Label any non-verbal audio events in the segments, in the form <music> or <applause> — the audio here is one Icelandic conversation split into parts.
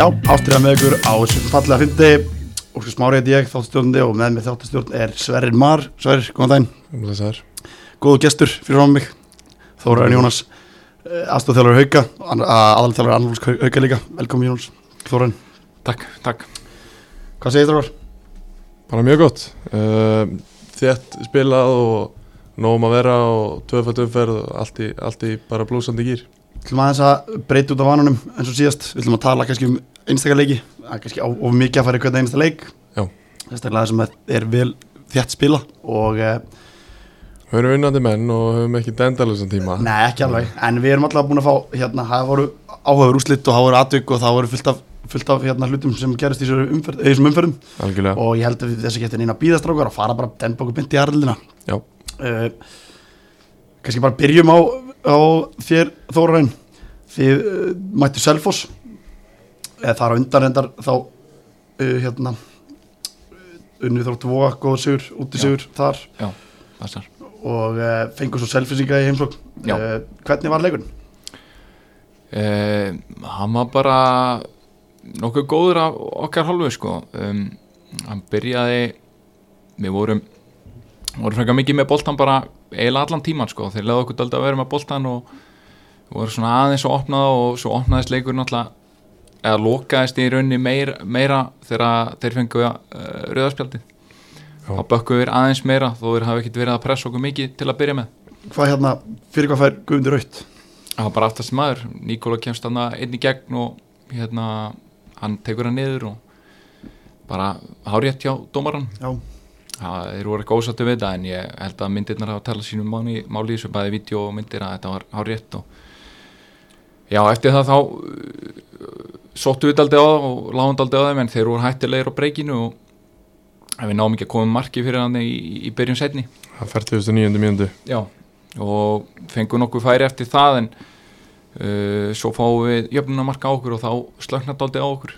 Já, ástriða með ykkur á þessu fallega fyndi Úrskur Smári heiti ég, þáttastjórnandi og með mér þáttastjórn er Sverrir Mar Sverrir, góðan Blessaður. Góðu gestur fyrir á mig Þóraðin Jónas, aðstofþjálfur Hauka aðalþjálfur Annalús Hauka líka Velkomin Jónas, Þóraðin Takk, takk Hvað segir þér þar? Bara mjög gott. Uh, þétt spilað og nógum að vera og tvöfætt umferð og allt í, allt í bara blúsandi gýr. Við ætlum aðeins að breyta út af vanunum eins og síðast Við ætlum að tala kannski um einstakar leiki Það er kannski of mikið að fara í hvernig einasta leik. Sérstaklega það sem er vel þétt spila og eh, Við erum vinnandi menn og höfum ekki dendalusan tíma. Nei, ekki alveg, en við erum alltaf búin að fá hérna, það voru áhugaður úslitt og það voru atvik og það voru fullt af, fullt af hérna, hlutum sem gerist í þessum umferð, umferðum Algjörlega. og ég held að þess að geta eina bíðastrákar að fara bara denbóku byndi í Já. uh, Kannski bara byrjum á, á þér Þóraræn þið uh, mættu Selfoss eða þar á undan reyndar þá uh, hérna unnið þróttu voga, góður sigur, úti Já. sigur þar Passar og uh, fengur svo Selfossinga í heimsókn Já. uh, Hvernig var leikurinn? eh, Hann var bara nokkuð góður af okkar hálfu sko um, Hann byrjaði við vorum vorum frekar mikið með boltan bara eiginlega allan tíman sko. Þeir leði okkur dálítið að vera með boltan og voru svona aðeins að opna það og svo opnaðist leikur náttúrulega eða lokaðist í raunni meira, meira þegar þeir fengu uh, rauðarspjaldið Já. þá bökkum við aðeins meira þó þeir hafa ekkert verið að pressa okkur mikið til að byrja með. Hvað hérna, fyrir hvað fær Guðmundur Raut? það var bara aftast maður. Nikola kemst hann einn í gegn og hérna hann tekur hann niður og bara hárétt hjá dómaran Já, það voru ekki ósattu við þetta en ég held að myndirnar hafa talað sínum máli, máli þessu bæði vídeo og myndir að þetta var hárétt og já eftir það þá uh, sóttu við daldi á það og lágum daldi á þeim en þeir voru hættilegir á breykinu og við náum ekki að koma marki fyrir hann í, í byrjun setni Það fær 2009. mínútu. Já, og fengum nokkuð færi eftir það en uh, svo fáum við jöfnunamarka á okkur og þá slöknar daldi á okkur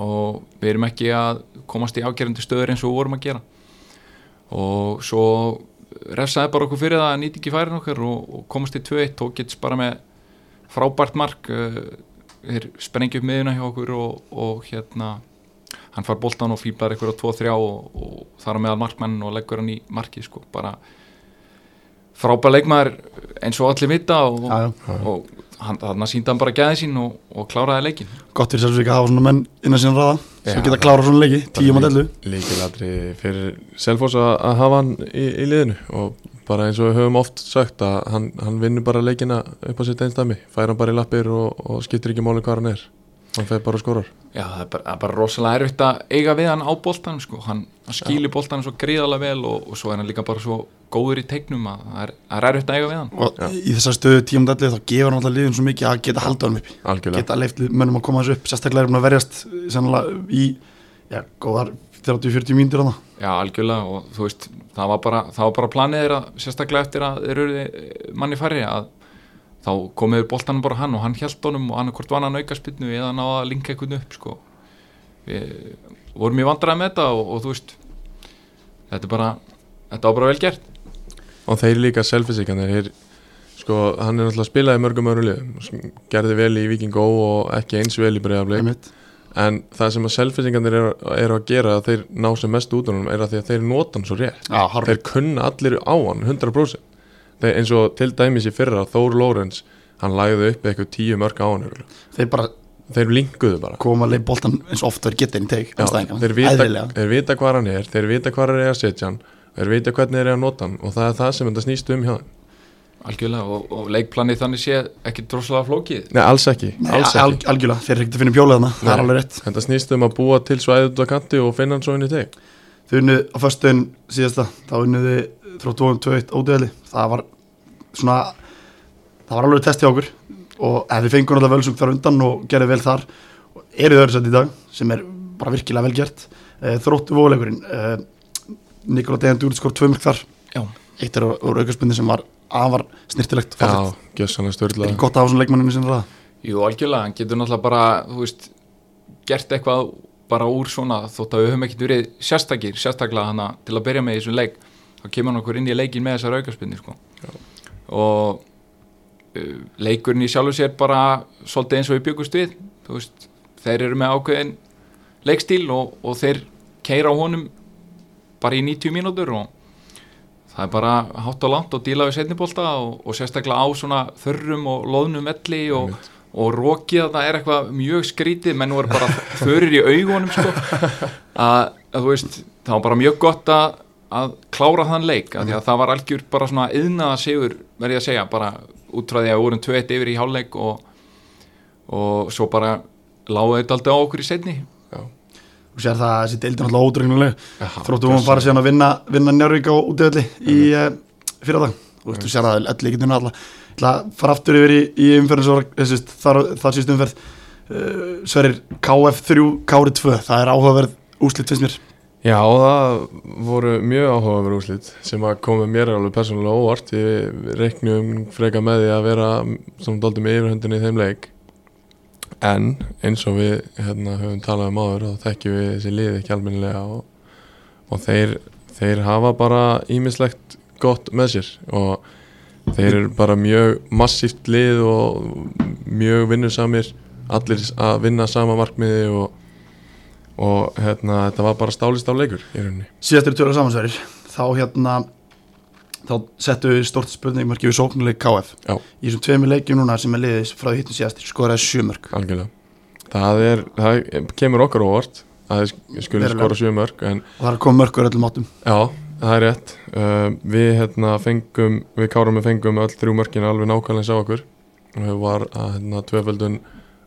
og við erum ekki að komast í ágerandi stöður eins og við vorum að gera og svo refsaði bara okkur fyrir það að nýti ekki færin okkar og, og komast í 2-1 og gets bara með frábært mark uh, þeir sprengja upp miðuna hjá okkur og, og hérna hann far boltan og fýblar eitthvað á 2-3 og, og þar meðal markmann og leggur hann í markið sko, bara frábær leikmaður eins og allir vita og, já, já. og hann, hann síndi hann bara gæði sín og, og kláraði leikin Gott fyrir Selfossinga að hafa svona menn innan síðan ræða sem geta klárað svona leiki, tíum að dellu. Líkilatri fyrir Selfoss að, að hafa hann í, í liðinu og bara eins og við höfum oft sagt að hann, hann vinnur bara leikina upp á sitt einstæmi, fær hann bara í lappir og, og skiptir ekki máli hvað hann er. Hann fer bara og skorar. Já, það er bara, það er bara rosalega erfitt að eiga við hann á boltan sko. hann, hann skýli boltan svo gríðalega vel og, og svo er hann líka bara svo góður í teiknum að það er, það er erfitt að eiga við hann og Já. í þessar stöðu tíum að dellu þá gefur hann alltaf liðin svo mikið að geta haldið hann uppi Algjörlega. geta leift mönnum að koma þessu upp sérstaklega er hann að verjast í já, góðar 30-40 mínútur hann Já, algjörlega og þú veist það var bara, það var bara planið þeirra sérstaklega eftir að þeir eru manni færri að þá komiður boltanum bara hann og hann hjælt honum og hann hvort vann hann auka spinnu eða náða að linka einhvern upp sko. við vorum í vandræði með þetta og, og þú veist þetta er bara, þetta var bara vel gert Og þeir líka selfisíkanir, sko, hann er náttúrulega að spila í mörgum öðrum liðum, gerði vel í Viking Go og ekki eins vel í bregðarblik. einmitt. En það sem að selfisingarnir eru er að gera að þeir ná sem mest út á hann er að því að þeir nota hann svo rétt. Já, harfi Þeir kunna allir á hann 100%. Þeir, eins og til dæmis í fyrra, Þór Lórenz, hann lagði upp eitthvað tíu mörg á hann. þeir bara Þeir linkuðu bara. koma að leið boltan eins og oft verið geta inn í teik Já, andstæðingana. þeir, vita, vita hvað hann er, þeir vita hvað er að setja hann, þeir vita hvernig þeir eru að nota hann og það er það sem þetta snýst um hjá hann. algjörlega og, og leikplanið þannig sé ekki droslega flókið Nei, alls ekki, Nei, alls al, ekki. algjörlega, þeir er ekkert að finna pjólið þarna það er Nei. alveg rétt Þetta snýst um að búa til svæðið út á kanti og finna hann svo inn í teg. þau unnuð á föstuðin síðasta þá unnuði þróttóðum 2-1 ódöðli það var svona það var alveg test hjá okkur og ef við fengum alltaf völsung þar undan og gerði vel þar og eru þau öðru sett í dag sem er bara virkilega vel gert. Uh, þróttu vóleikurinn uh, Nikola Dejan Dúrið skor tvö mörg þar. Já. eitt er úr aukarspunni sem var afar snirtilegt. Já, er gott að hafa svona leikmanninu sinni ræða Jú, algjörlega, hann getur náttúrulega bara, veist, gert eitthvað bara úr svona, þótt að við höfum ekkert verið sérstakir, sérstaklega hana til að byrja með í þessum leik, þá kemur hann okkur inn í leikin með þessar aukarspinni, sko. Og uh, leikurinn í sjálfu sér bara svolítið eins og við byggust við, veist, þeir eru með ákveðin leikstíl og, og þeir keira á honum bara í 90 mínútur og það er bara hátt og langt og díla við setnibólta og, og sérstaklega á svona þörrum og loðnum velli og, og rokið það er eitthvað mjög skrítið menn voru bara förir í augunum sko. <laughs> að, að þú veist það var bara mjög gott að, að klára þann leik, að að það var algjör bara svona yðnaða sigur, verð ég að segja bara út frá því að vorum 2-1 yfir í hálfleik og, og svo bara lágu þetta aldrei á okkur í setni og sér það að þessi náttúrulega ódrögnuleg Já, þróttum við bara síðan að vinna, vinna Njárvík á útöðli í uh, fyrir dag og þú sér það öll ætla að fara aftur yfir í, í umferðin þessist, þar, þar síst umferð. Uh, Sverrir KF3 KR2, það er áhugaverð úslit finnst mér Já, það voru mjög áhugaverð úrslit sem að komi mér alveg persónulega óvart. Ég reiknum freka með því að vera svona daldið með yfirhundinni í þeim leik. En eins og við hérna, höfum talað um áður þá þekkjum við þessi lið ekki almennilega og, og þeir, þeir hafa bara ímislegt gott með sér. Og þeir eru bara mjög massíft lið og mjög vinnusamir allir að vinna sama markmiði og og hérna, þetta var bara stálist á leikur í rauninni. Síðastur tjóra samansverðir þá hérna þá settu við stort spurningmarki við sóknuleik KF Já. í þessum tveimur leikjum núna sem er liðis frá því hittum síðast skoraði sjömörk algjörlega. Það, er, það kemur okkar óvart að skulle Verulega. skora en og það er að koma mörkur öllum áttum. Já, það er rétt. Uh, við hérna fengum við kárum við fengum öll þrjú mörkin alveg nákvæmlega eins á okkur. Og það var að hérna tvöföldun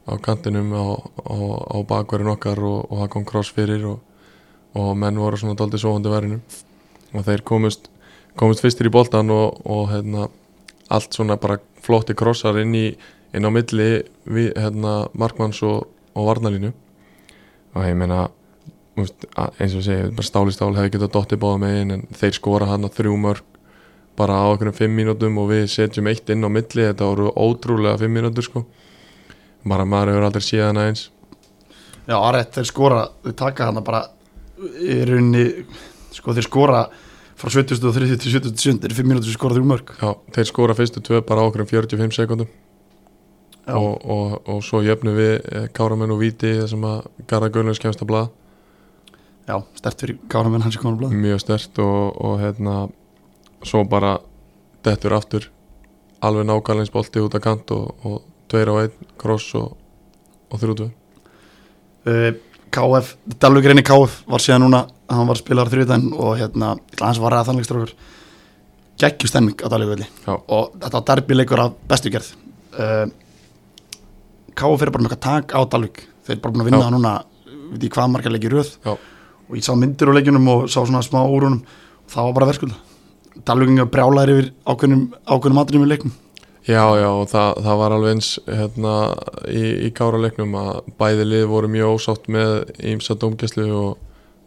á kantinum á, á, á bakverðin okkar og, og það kom kross fyrir og, og menn voru svona daldið sofandi verðinu og þeir komust komust fyrstir í boltan og, og hérna allt svona bara flotti krossar inn í inn á milli við, hérna, markmanns og, varnalínu og ég meina eins og bara stáli stál hefði getað dottið báða megin en þeir skora hann að þrjú mörg bara á okkur fimm mínútum og við setjum eitt inn á milli, þetta voru ótrúlega fimm mínútur sko bara maður hefur aldrei séð hana eins. Já, árætt, þeir skora, þeir taka hana bara í rauninni, sko þeir skora frá 70 og 30 til 77 þeir eru 5 mínútur sem skora þrjú mörg Já, þeir skora fyrstu tvö bara okkur 45 sekundum og, og, og svo jöfnum við eh, Káramenn og Víti þessum að Garðar Guðlunds kemst að blað. Já, stert fyrir Káramenn hans er komin á blöð mjög stert og, og hérna svo bara dettur aftur alveg nákvæmleins bolti út að kant og, og tveir á einn kross og, og þrjútu uh, KF, Dalvik reyni KF var síðan núna, hann var spilar þrjúðan og hérna, hans var ræða þannleik strókur geggjustemming á Dalvik velli. Já. og þetta var derbyleikur af bestu gerð. Uh, KF er bara með eitthvað tak á Dalvik þeir eru bara búin að vinna það núna við því hvað margar leikir röð. Já. og ég sá myndir úr leikjunum og sá svona smá úrunum og það var bara verðskulda. Dalvikingar brjálæðir yfir ákveðnum, ákveðnum atriðum í leiknum Já, já, og það, það var alveg eins hérna, í, í káraleiknum að bæði lið voru mjög ósátt með ímsa dómgæslu og,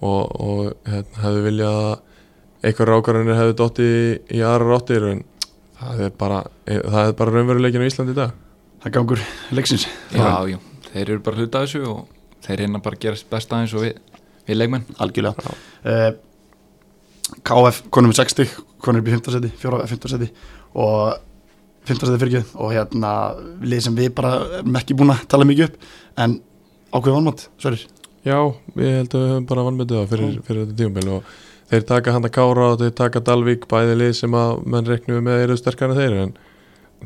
og, og hérna, hefðu viljað að einhver rákarunir hefðu dotti í, í aðra ráttir en það er bara, það er bara raunveruleikin á Íslandi í dag. Það gangur leiksins. Já, já, þeir eru bara hluta af þessu og þeir reyna bara að gera besta eins og við, við leikmenn. Algjörlega. Uh, KF konum við 60 konum upp í 15 seti, 4 15 seti og 15 seti fyrir og hérna lið sem við bara erum ekki búin að tala mikið upp en ákveð vannmátt, sverir Já, ég held að við höfum bara vannmyndið það fyrir, fyrir þetta tíumbil og þeir taka handa Kára og þeir taka Dalvík bæði lið sem að menn reiknum með eru sterkara en þeir en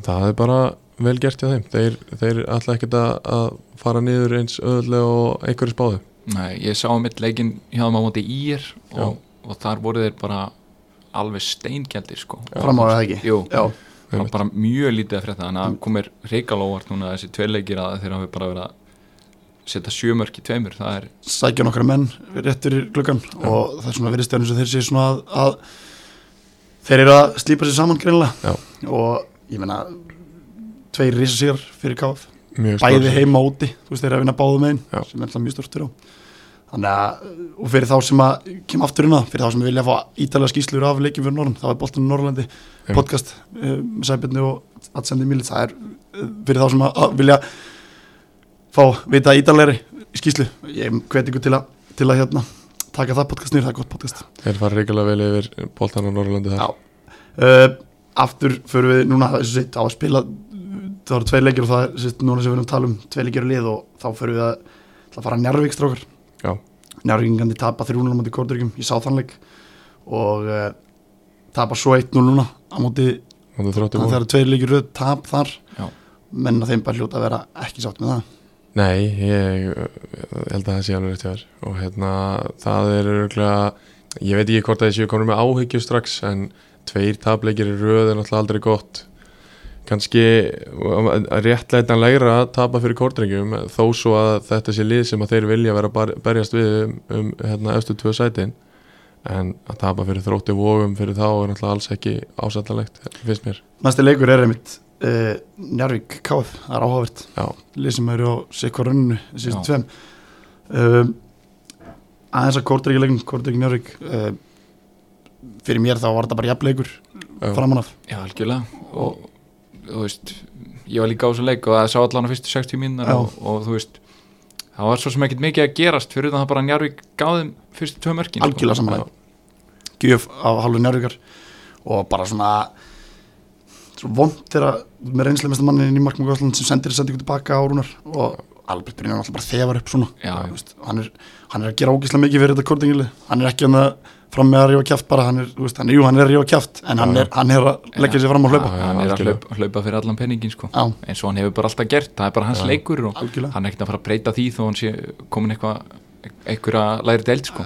það er bara vel gert hjá þeim. Þeir, þeir ætla ekkert að, að fara niður eins öðlega og einhverju spáðu. Nei, ég sá mitt leikin hjá þeim á móti ír og, og þar voru þeir bara alveg steingjaldir sko. Það var bara mjög lítið að frétta þannig að komir reikalóvart núna þessi tvei leikir að þeir hafi bara verið að setja sjömörk í tveimur það er, sækja nokkra menn réttur í gluggan og það er svona verið stjórnum sem þeir sé svona að, að þeir eru að slípa sér saman greinilega. Já. og ég meina tveir rísa sér fyrir Mjög bæði heima og úti, þú veist þeir eru að vinna báðum einn sem er alltaf mjög stórtur á þannig að, og fyrir þá sem að kem aftur inn á, fyrir þá sem vilja fá ítalega skýslur af leikjum fyrir Norrland, þá er Boltinu Norrlandi Einmitt. podcast uh, með Sæbjörni og Atsendi Mílit, það er uh, fyrir þá sem að, að vilja fá vita ítalegri skýslu ég hveti ykkur til að, til að hérna, taka það podcast nýr, það er gott podcast Þeir fara ríkilega vel yfir boltan á Norrlandi þar Já. uh, aftur fyrir við núna þessu sitt á að spila það voru tvei leikir og það er núna sem við erum að tala um tvei leikir og lið og þá fyrir við að Það fara Njarvík Njarvíkingandi tapa 3-0 á móti Kortryggjum í sáþannleik og uh, tapa svo 1-0 núna á móti það eru tveir leikir röð tap þar. Já. menn að þeim bara hljóta að vera ekki sátt með það. Nei, ég uh, held að það sé alveg rétt hjá þér. Og hérna það er örgulega ég veit ekki hvort að þessi komur með áhyggju strax en tveir tapleikir röð er náttúrulega aldrei gott kannski réttleitanlegra að tapa fyrir kórdrengjum þó svo að þetta sé lið sem að þeir vilja vera að berjast við um, um hérna eftir tvö sætin en að tapa fyrir þrótti vógum fyrir þá er náttúrulega alls ekki ásættanlegt finnst mér næsti leikur er einmitt uh, Njarvík Káð, það er áhugavert Já. lið sem eru á Já. síðustu tveim um, aðeins að Kortryggjum Kortryggjum Njarvík uh, fyrir mér þá var þetta bara jafnleikur Já. framan af Já, algjörlega og þú veist, ég var líka á þessu leik og það sá allan á fyrstu 60 mínunar og, og þú veist, það var svo sem ekkert mikið að gerast fyrir það bara Njarvík gáðum fyrstu tvö mörkin sko. algjörlega samanlega gjöf af hálfu Njarvíkar og bara svona svo vond þegar með reynslega mannin í Markmann Gásland sem sendir sendingu tilbaka á rúnar og Albert Brynjar alltaf bara þefar upp svona Já, já. Hann, er, hann er að gera ógislega mikið fyrir þetta kortingili hann er ekki að fram með að rífa kjáft bara hann er, þú veist, hann, jú, hann er að rífa kjáft en hann er, hann er að leggja sér fram og hlaupa. hann er að hlaupa, hlaupa fyrir allan penningin sko. Eins og hann hefur bara alltaf gert það er bara hans Já. leikur og algjörlega, hann er ekkert að fara að breyta því þó hann sé komin eitthvað einhverja læri deild sko.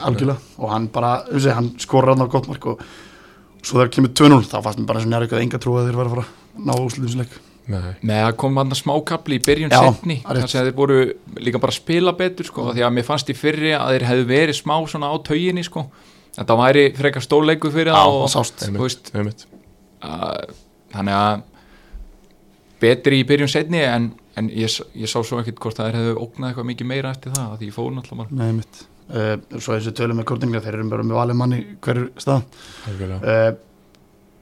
og hann bara, þú veist, hann skorar hann á gott mark og svo þegar kemur 2-0 þá fannst mér bara og Njarvík að enga trú að þeir var að fara að ná úsliðinsleik Nei, með að koma hann smákabli í byrjun Já, setni það þar sem þeir voru líka bara að spila betur sko, því að mér fannst í fyrri að þeir hefðu verið smá svona á tauginni sko. Þetta væri frekar stóleiku fyrir það það og, sást. veist, einmitt. að, þannig að betri í byrjun setni en, en ég, ég sá svo ekkert hvort að þeir hefðu ógnað eitthvað mikið meira eftir það af því ég fór náttúrulega Nei, mitt uh, Svo þessu tölum með kortinga, þeir eru bara með valið manni hverju stað. Uh,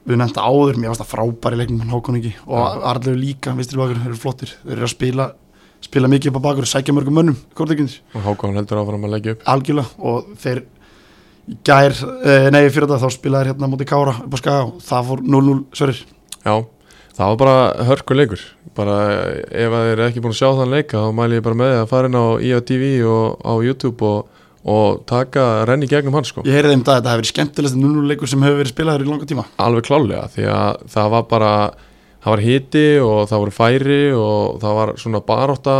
Við nefnda áður, mér varst það frábæri leiknum hann Hákon ekki og Arleif líka, vistri bakur, þeir eru flottir. Þeir eru að spila, spila mikið upp á bakur sækja mörgum mönnum, kortinginir og Hákon heldur áfram að leggja upp. Algjörlega og þeir gær, uh, nei fyrir þetta þá spilaðir hérna móti Kára upp á Skaga og það fór 0-0 sverir Já, það var bara hörkur leikur. Bara ef að þeir eru ekki búin að sjá þann leika þá mæli ég bara með því að fara inn á IATV og á YouTube og, og taka renni gegnum hann sko. Ég heyrði þeim það að þetta hefur verið skemmtilegst 0-0 leikur sem hefur verið spilaður í langa tíma. Alveg klálega því að það var bara það var hiti og það voru færi og það var svona baróta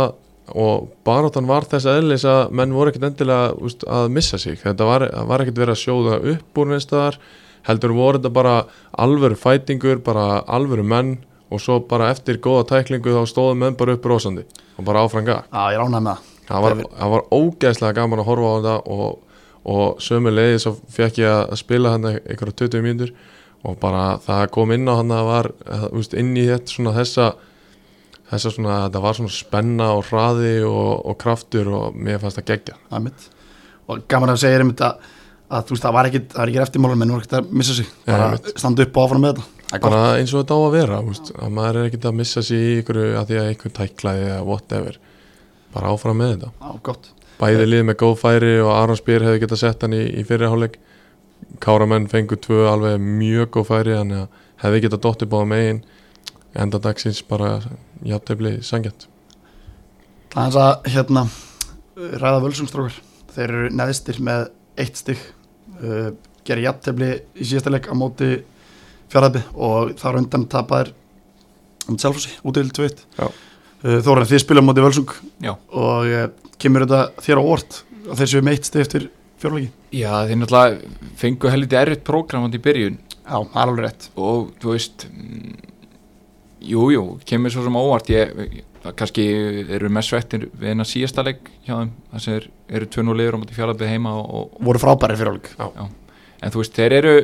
og baróttan var þess eðlis að menn voru ekkert endilega úst, að missa sig. Þetta var, var ekkert verið að sjóða upp úr neinstaðar heldur voru þetta bara alvöru fætingur, bara alvöru menn og svo bara eftir góða tæklingu þá stóðu menn bara upp rósandi og bara áfranga Já, ég ránaði með það. Var, það var ógeðslega gaman að horfa á þetta og, og sömu leiði svo fekk ég að spila hann einhverja 20 mínútur og bara það kom inn á hann að var veist, inn í þetta svona þessa þessa svona, þetta var svona spenna og hraði og, og kraftur og mér fannst það gegja það er mitt og gaman að segja einmitt að, að þú veist það var ekki, það var ekki eftirmálum menn voru ekki að missa sig. Bara einmitt. standa upp og áfram með þetta. Það er bara eins og þetta á að vera úst, að maður er ekkert að missa sig í ykkur að því að einhver tæklaði eða whatever. Bara áfram með þetta. Já gott. Bæði lið með góð færi og Aron Spyr hefði getað sett hann í, í fyrirháleik Káramenn fengu tvö alveg mjög góð færi að hefði getað dottið báða megin enda dagsins bara jafntefli sangjant það er þess að hérna ræða völsungstrókar þeir eru neðstir með eitt stygg uh, gerir jafntefli í síðasta leik á móti fjaraðbi og þar undan tapaðir um sjálfhúsi út til 2-1 Já. uh, Þóra þið spila á móti völsung Já. og uh, kemur þetta þér á orð að þeir séu með eitt stygg eftir fjárleiki Já, þeir náttúrulega fengu helviti erfitt prógramand í byrjun. Já, það er alveg rétt. Og þú veist mm, jú, jú, kemur svo sem óvart. Ég, það kannski eru með svettir við eina síðasta leik hjá þeim þess að eru tvönu liður á móti fjárlabið heima og, voru frábæri fjárleik en þú veist, þeir eru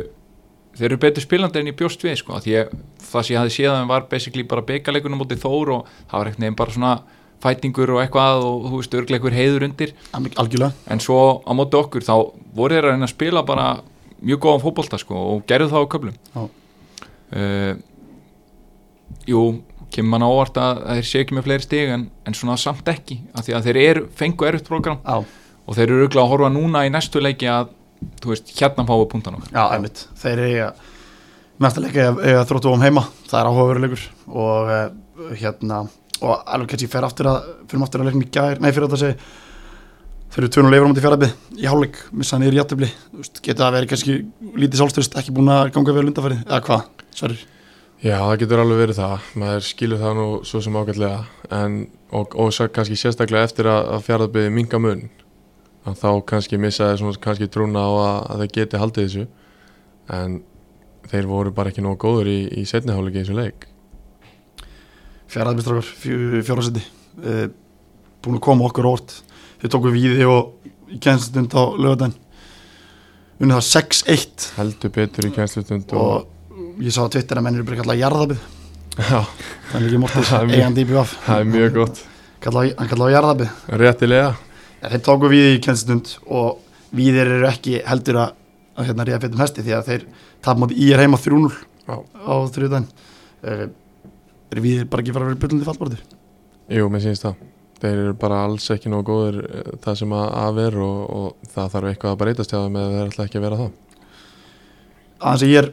þeir eru betur spilandi en ég bjóst við sko, því að það sem ég hafði séð að þeim var basically bara byggaleikunum móti Þór og það var ekkert nefn bara svona fætingur og eitthvað og þú veist, örglega einhver heiður undir. Algjörlega. En svo á móti okkur þá voru þeir að reyna að spila bara mjög góðan fótbolta sko og gerðu það á köflum. Já. Jú kemur mann á óvart að að þeir sé ekki með fleiri stig en, en svona samt ekki af því að þeir eru, fengu erfitt program. Já, og þeir eru auðvitað að horfa núna í næstu leiki að þú veist, hérna fáu puntan okkar. Já, einmitt. Þeir eru eiga næsta leik eiga, eiga þróttu um heima það er áhugaveruleikur. Og uh, hérna og alveg kannski fer aftur að fyrir aftur að leiknum í gær, nei fyrir að segja þeir eru tvönu leifur á móti fjaraðbi í hálfleik, missa hann yfir í játtöfli getur það verið kannski lítið sjálfstöðust ekki búin að ganga vel undanfæri, eða hvað, Sverrir Já, það getur alveg verið það, maður skilur það nú svo sem ágætlega. En, og, og kannski sérstaklega eftir að, að fjaraðbyði minga mun þá kannski missaði svona kannski trúna á að, að þeir geti haldið þessu. En þeir voru bara ekki nógu góður í, í setniháleiki í þessu leik. Fjaraðbi strákar, fjórasetti uh, búin að koma okkur óvart. Þeir tóku víði og í kennstund á lögadaginn unnið það 6-1 heldur betur í kænslutund og, og ég sá á Twitter að menn eru bara kallað jarðabið. Er líka mortis, er eigandi í BVF það er mjög gott. Hann kallaði jarðabið. Réttilega. Ja, þeir tóku víði í kennstund og víðir eru ekki heldur að, að hérna ríða fettum hesti því að þeir tap móti í er heima 3-0 Já. á þriðdæn uh, eru víðir bara ekki fara að vera byrjandi fallborði Jú, mér sýnst það. Þeir eru bara alls ekki nógu góður eh, það sem að, að vera og, og það þarf eitthvað að breytast hjá þeim eða þeir ætla ekki að vera það. Aðeins að ég er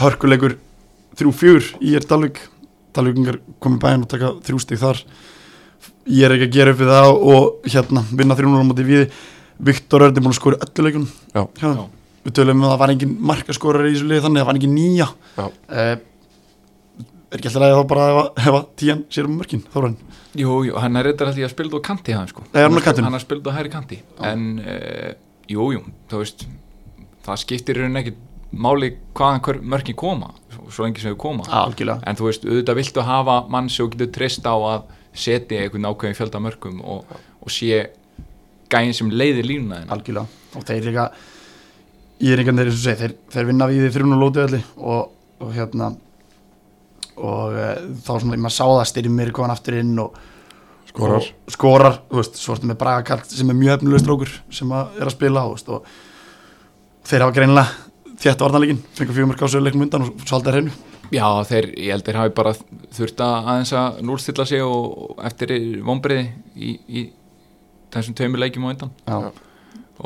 hörkuleikur 3-4 ég er Dalvik Dalvikingar komið bæinn og taka þrjú stig þar. Ég er ekki að gera upp við það og hérna vinna 3-0 á móti víði. Viktor Örd er búin að skora öllu leikun Já. Já. við tölum um að það var engin markaskorar í þessu liði þannig að það var engin nýja. Já. Eh, er ekki alltaf að þá bara ef að tíjan sér um mörkin þóran Jú, jú, hann er reyndar alltaf að spila á kanti hann sko. Nei, hann er spilað á hæri kanti. En, uh, jú, jú, þú veist Það skiptir í rauninni ekkit máli hvaðan hver mörkin koma Svo, lengi sem þau koma. Algjörlega. En þú veist, auðvitað viltu hafa mann sem getur treyst á að setja einhvern ákveðin fjölda mörgum og, og sé gæðin sem leiðir línuna þína. algjörlega. Og þeir líka ég er einhvern veginn eins og segi þeir, þeir vinna við í þrjún og lótu öllu. Og, og hérna og e, þá svona maður sá það styrmir komin aftur inn og skorar. og skorar, þú veist, svo ertu með Braga Kall sem er mjög efnilegur strókur sem að er að spila þú veist, og þeir hafa greinilega þétt varnarleikin, fengur fjögumörk á sig leiknum undan og svalda hreinu Já, þeir, ég held þeir hafi bara þurft að aðeins að núlstilla sig og, eftir vonbreiði í, í þessum tveimur leikjum á undan. Já,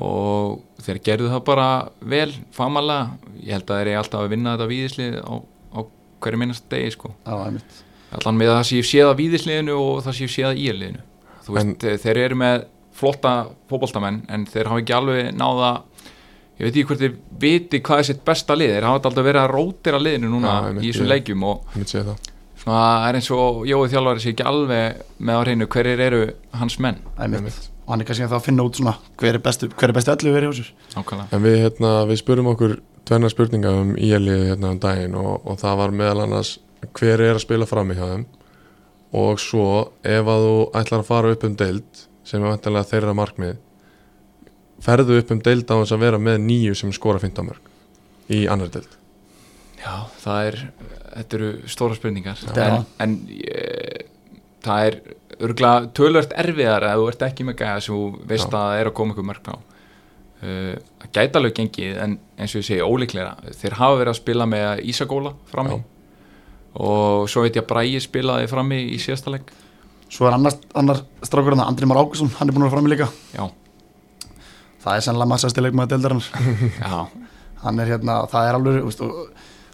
og þeir gerðu það bara vel, famalega ég held að þeir eru alltaf að vinna þetta víðislið á, á hverju minnast degi sko. Það var einmitt. Allan með að það séu séð að víðisliðinu og það séu séð að íliðinu þú veist, en, þeir eru með flotta fótboltamenn en þeir hafa ekki alveg náða ég veit ekki hvort þeir viti hvað er sitt besta lið. Þeir hafa alltaf verið að rótira liðinu núna einmitt, í þessum leikjum og svona er eins og Jói þjálfari sé ekki alveg með á hreinu hverjir eru hans menn. Einmitt. og hann er kannski að finna út svona hver er bestu, hver er bestu öllu verið hjá sér En við, hérna, við spurum okkur tvenna spurninga um íalið hérna um daginn og, og það var meðal annars hver er að spila fram í hjá þeim? Og svo ef að þú ætlar að fara upp um deild sem er vantilega þeirra markmið ferðu upp um deild á þess að vera með nýju sem skora 15 mörg í annar deild. Já, það er, þetta eru stóra spurningar. Er en, en ég, það er örgulega tölvört erfiðar að þú ert ekki með gæða sem þú veist Já. að það er að koma ykkur mörg á. Uh, það gæti alveg gengið en eins og ég segi ólíklega þeir hafa verið að spila með Ísagóla frammi Já. og svo veit ég að Bræi spilaði frammi í síðasta leik. Svo er annar, annar strákur hann Andri Már Ákusson, hann er búin að vera fram í líka. Já, það er sannlega massasti leikmaður deildarinnar. <laughs> Já, hann er hérna, það er alveg veist,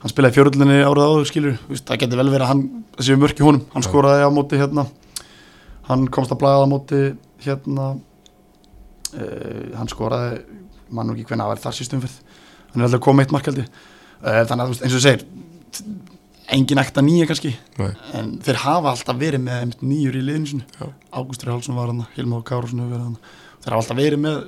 hann spilaði fjörullinni árið áður skilur, veist, það getur vel verið að hann þessi mörk í honum, hann skoraði á móti hérna, hann komst að blæða á móti hérna. Uh, hann skoraði mann nú ekki hvernig að vera þar sístum fyrr hann er alltaf komið eitt markaldi uh, þannig að eins og þú segir engin ekta nýja kannski Nei. en þeir hafa alltaf verið með nýjur í liðinu sinu Já. Ágústur Hálsson var hann, Hilmar Károsson hefur verið hann þeir hafa alltaf verið með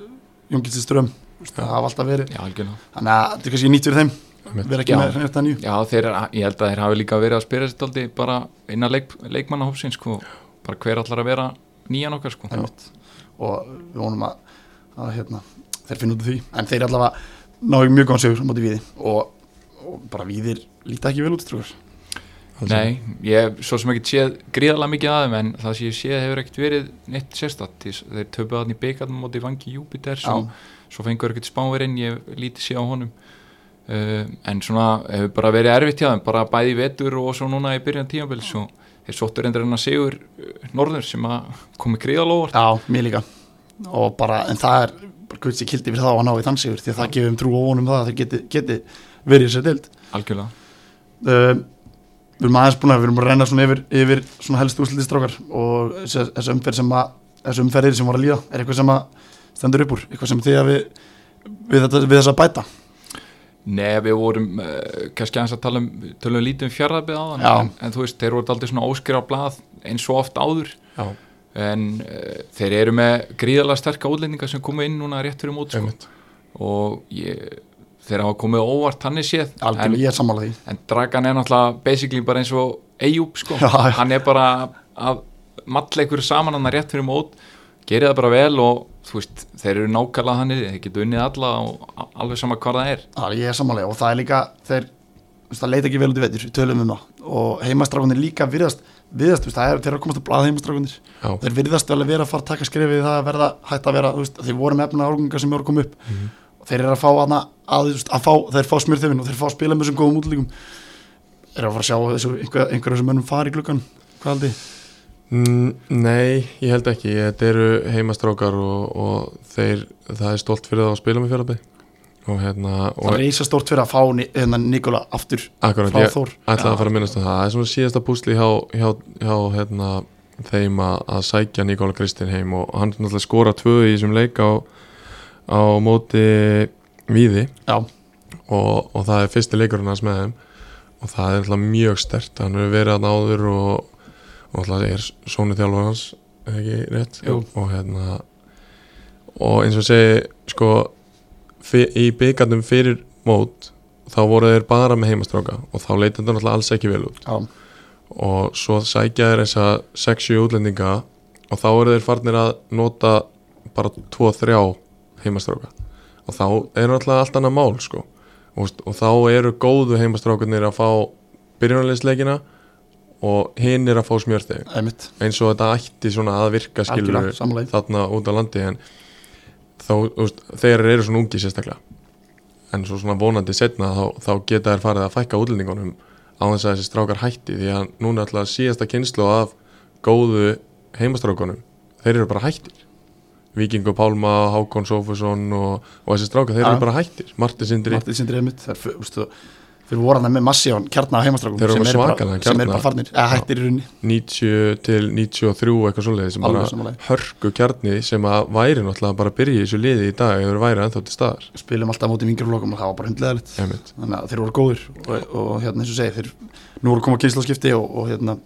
Jóngilsi Ström það hafa alltaf verið. Þannig að þetta er kannski nýtt fyrir þeim. Vera ekki Já. með þetta nýju. Já, þeir, ég held að þeir hafi líka verið að spyrja sér daldi bara innan leik, leikmannahópsins sko, bara hver allar að vera nýjan okkar sko. og við vonum að, að hérna, þeir finna út af því. En þeir allavega náðu mjög góðan sigur á móti víði. Og, og bara víðir líta ekki vel út Alls Nei, ég hef svo sem ekki séð gríðalega mikið að þeim en það sem ég séð hefur ekkert verið neitt sérstatt þeir töpuð hann í byggarnum móti vangi Júpiter svo, svo fengur ekkert spánverinn, ég lítið séð á honum. Uh, en svona hefur bara verið erfitt hjá þeim bara bæði vetur og svo núna í byrjan tímabils og þeir sóttur endur en að sigur uh, norður sem að komi gríðalóvart Já, mér líka. Og bara, en það er sér kildi fyrir það að ná í þann sigur því að það gefum trú og vonum það að þeir geti, geti verið sér dild algjörlega. Uh, Við erum aðeins búin að við erum að reyna svona yfir, yfir svona helst úslitistrákar og þessi umferð sem að þessu umferðir sem voru að líða er eitthvað sem að stendur upp úr eitthvað sem þið að við, við, þetta, við þess að bæta Nei, við vorum uh, kannski aðeins að tala um, tala um lítið um á Já. en, en þú veist, þeir voru aldrei svona óskir á blað eins og oft áður Já, en uh, þeir eru með gríðalega sterka útlendinga sem komu inn núna rétt fyrir mót sko. og ég, þeir hafa komið óvart hann er séð. En, er sammála því. en Dragan er náttúrulega basically bara eins og Eyjúb sko, Já, já. hann er bara að matla ykkur saman hann rétt fyrir mót gerir það bara vel og þú veist, þeir eru nákvæmlega þannig þeir geta unnið alla og alveg sama hvað það er. Það, ég er sammálega og það er líka þeir, það leita ekki vel út í veitur, við tölum um það. Og heimastrákunir líka virðast virðast, það er, þeir eru að komast að blaða heimastrákunir Já, þeir virðast vel að vera að fara að taka skrifið það að verða hægt að vera, þú veist, þeir voru með efna árgangar sem að koma upp. Mhm. og þeir eru að fá hana, að, að fá, þeir fá smjörþefin og þeir fá að spila með þessum góðum útlíkum þeir eru að fara að sjá þessu, einhver, einhver þessum mönnum fara í gluggan hvað haldið? þið? Mm, Nei, ég held ekki Þetta eru heimastrákar og, og þeir, það er stolt fyrir það að spila með fjárabæð og hérna það og er reysa stórt fyrir að fá hérna, Nikola aftur akkurat, frá ég Þór ætlaði Já. að fara að minnast um það það er svona síðasta púsli hjá, hjá, hjá hérna, þeim að, að sækja Nikola Kristinn heim og hann náttúrulega skora tvö í þessum leik á, á móti Víði. Og, og það er fyrsti leikurinn hans með þeim. Og það er alltaf mjög stert hann hefur verið að áður og, og alltaf er sónu þjálfur hans ekki rétt? Og hérna og eins og segi sko í byggarnum fyrir mót þá voru þeir bara með heimastráka. Og þá leitandi þetta náttúrulega alls ekki vel út. Já, og svo sækja þeir þessa 6-7 útlendinga. Og þá eru þeir farnir að nota bara 2-3 heimastráka og þá er náttúrulega allt annað mál sko. Og, og þá eru góðu heimastrákarnir að fá byrjunarleisleikina og hinn er að fá einmitt. Eins og þetta ætti svona að virka skilur þarna út á landi en þá, veist, þeir eru svona ungi sérstaklega en svo svona vonandi setna þá, þá geta þær farið að fækka útlendingunum á þess að þessi strákar hætti því að núna alltaf síðasta kynslu af góðu heimastrákunum þeir eru bara hættir Víkingur Pálma, Hákon Sófusson og, og þessi strákar, þeir eru bara hættir. Marti Sindri, Martið Sindri einmitt þeir, f- veistu, fyrir voru hann með kjarnar á heimastrákum Þeir eru sem sem eru kjarna. bara farnir, eða hættir í runni 90 til 93 eitthvað svoleiði sem Alveg bara sammála. hörku kjarni sem að væri náttúrulega bara að byrja í þessu liði í dag þeir væri ennþá til staðar. Spilum alltaf á móti vingjurflokum og það var bara hundlegaðilegt Einmitt. þannig að þeir voru góðir og, og hérna eins og segi, þeir nú voru að koma kynnslóðskipti og, og hérna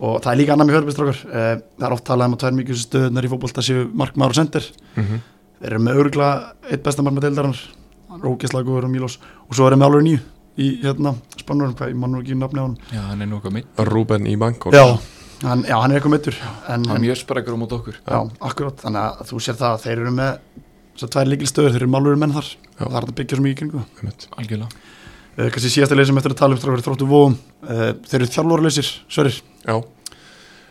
og það er líka annar með fjörðbistrákar eh, það er oft talað um að tvær mikið stöðunar í fótbolta séu markmaður og sendir. Mm -hmm. þeir eru með öruglega eitt besta markmaður deildarinnar Rókeslagur og Mílos og svo er þeir með alveg nýju í hérna spannurum, hvað, ég mann nú ekki nafni á hann Já, hann er nú eitthvað mitt Rúben í Bangkok. Já, hann, já, hann er eitthvað mittur en, Hann er sprekkur á mót okkur. Já, akkurát, þannig að þú sér það að þeir eru með þessar tvær líkil stöður, þeir eru málurinn menn þar. Og það er að byggja svo mikið kringu. Algjörlega kannski síðasta leið sem eftir að tala um strákur þróttu vóum uh, þeir eru þjálfurleysir, sverir Já,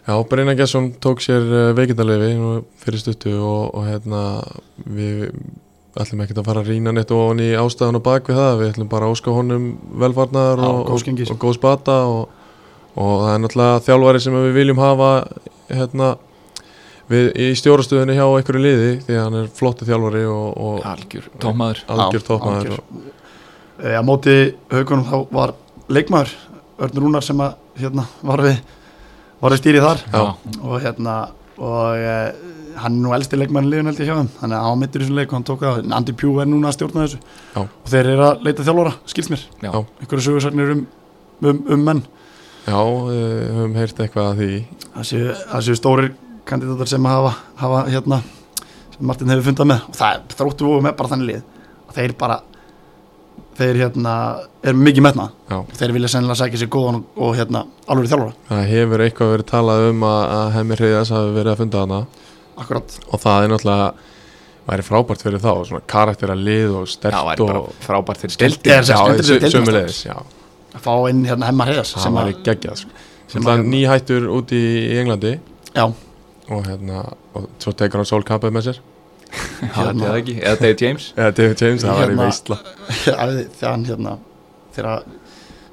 já Brynja Gesson tók sér uh, veikindalegi fyrir stuttu og, og hérna við ætlum ekkert að fara að rýna neitt ofan í ástæðan og bak við það, við ætlum bara að óska honum velfarnar Já, og, og, og góð spata og, og það er náttúrulega þjálfari sem við viljum hafa hérna við, í stjórastöðunni hjá einhverju liði því að hann er flottu þjálfari og, og Algjör, tómaður og- uh, á móti haugunum þá var leikmaður Örn Rúnar sem að hérna var við var við stýrið þar. Já. og hérna og uh, hann er nú elsti leikmaður liðun held ég hjá að hann var mittur í þessum leik og hann tók að Andy Pugh er núna að stjórna þessu. Já. og þeir eru að leita þjálfara, skils mér. Einhverju sögursagnir um, um, um menn. Já, við höfum heyrt eitthvað að því. Það séu, stórir kandidatar sem hafa, hafa hérna sem Martin hefur fundað með. Og það er þróttu og með bara þannig lið og þeir bara þeir hérna er mikið metna Já. þeir vilja sennilega sækja sér góðan og, og hérna alveg þjálfara, Það hefur eitthvað verið talað um að, að Hemmi Hreiðas hafi verið að funda hana akkurat. Og það er náttúrulega væri frábært fyrir þá, svona karaktera lið og stert og frábært fyrir Deild- skildi er sem skemmtilegri sö- deildin sömuleiðis, já, að fá inn hérna hemma hreðas það sem væri að, geggjað sko. að nýhættur út í, í Englandi. Já, og hérna, og svo tekur hann Sol Kappið með sér Það er það ekki, eða Dave James? Eða David James, það væri Hérna- veistla <laughs> þegar hann hérna þegar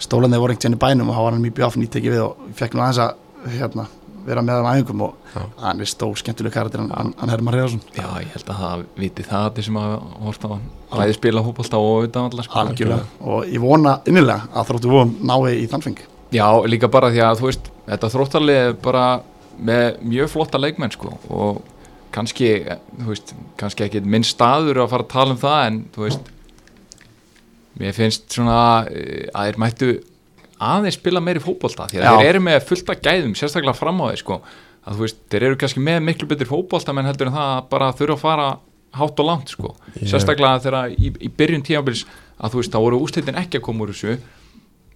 stólanði voru einhvern veginn í bænum og þá var hann mjög bjáfn ítekið við og fekk nú aðeins að hérna, vera með hann æfingum og Já. hann er stór skemmtileg karakter hann, hann, hann Herman Hreðarsson Já, ég held að það viti það allir sem að horta á hann. Bæði spila hópolta og utan allar sko. algjörlega. Og ég vona innilega að þróttu vóum nái í þannfeng Já, líka bara því að þú veist Þetta þróttarlið er bara með mjög flotta leikmenn sko og kannski, þú veist, kannski ekki minn staður að fara að tala um það en þú veist mér finnst svona eh, að þeir mættu aðeins spila meiri fótbolta því að Já. þeir eru með fullt af gæðum sérstaklega fram á þeir sko að þú veist, þeir eru kannski með miklu betur fótbolta menn heldur en það að bara þurfa að fara hátt og langt sko, Ég- sérstaklega þegar í, í byrjun tímabils að þú veist, þá voru úslitin ekki að koma úr þessu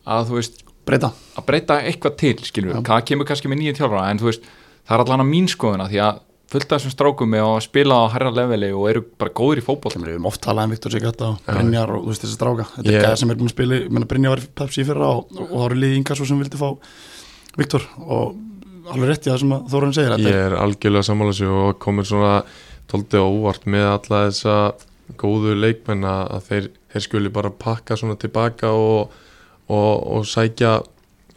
að þú veist, breyta. að breyta eitthvað til við, það kemur kannski með nýja þjálfara en þú veist, það er allan að mín skoðuna því að fullt af þessum strákum er að spila á herra leveli og eru bara góður í fótboll Við höfum oft talað um Viktor Sigata og Brynjar og þú veist þessi stráka Þetta Ég- er gæða sem er búin að spila, ég menna Brynjar var Pepsi í fyrra og, og það eru liði yngar svo sem vildi fá Viktor og alveg rétt í það sem að Þórun segir Ég Þetta er algjörlega sammála sér og komur svona tóldi óvart með alla þessa góðu leikmenn að að þeir, þeir skuli bara pakka svona tilbaka og, og, og sækja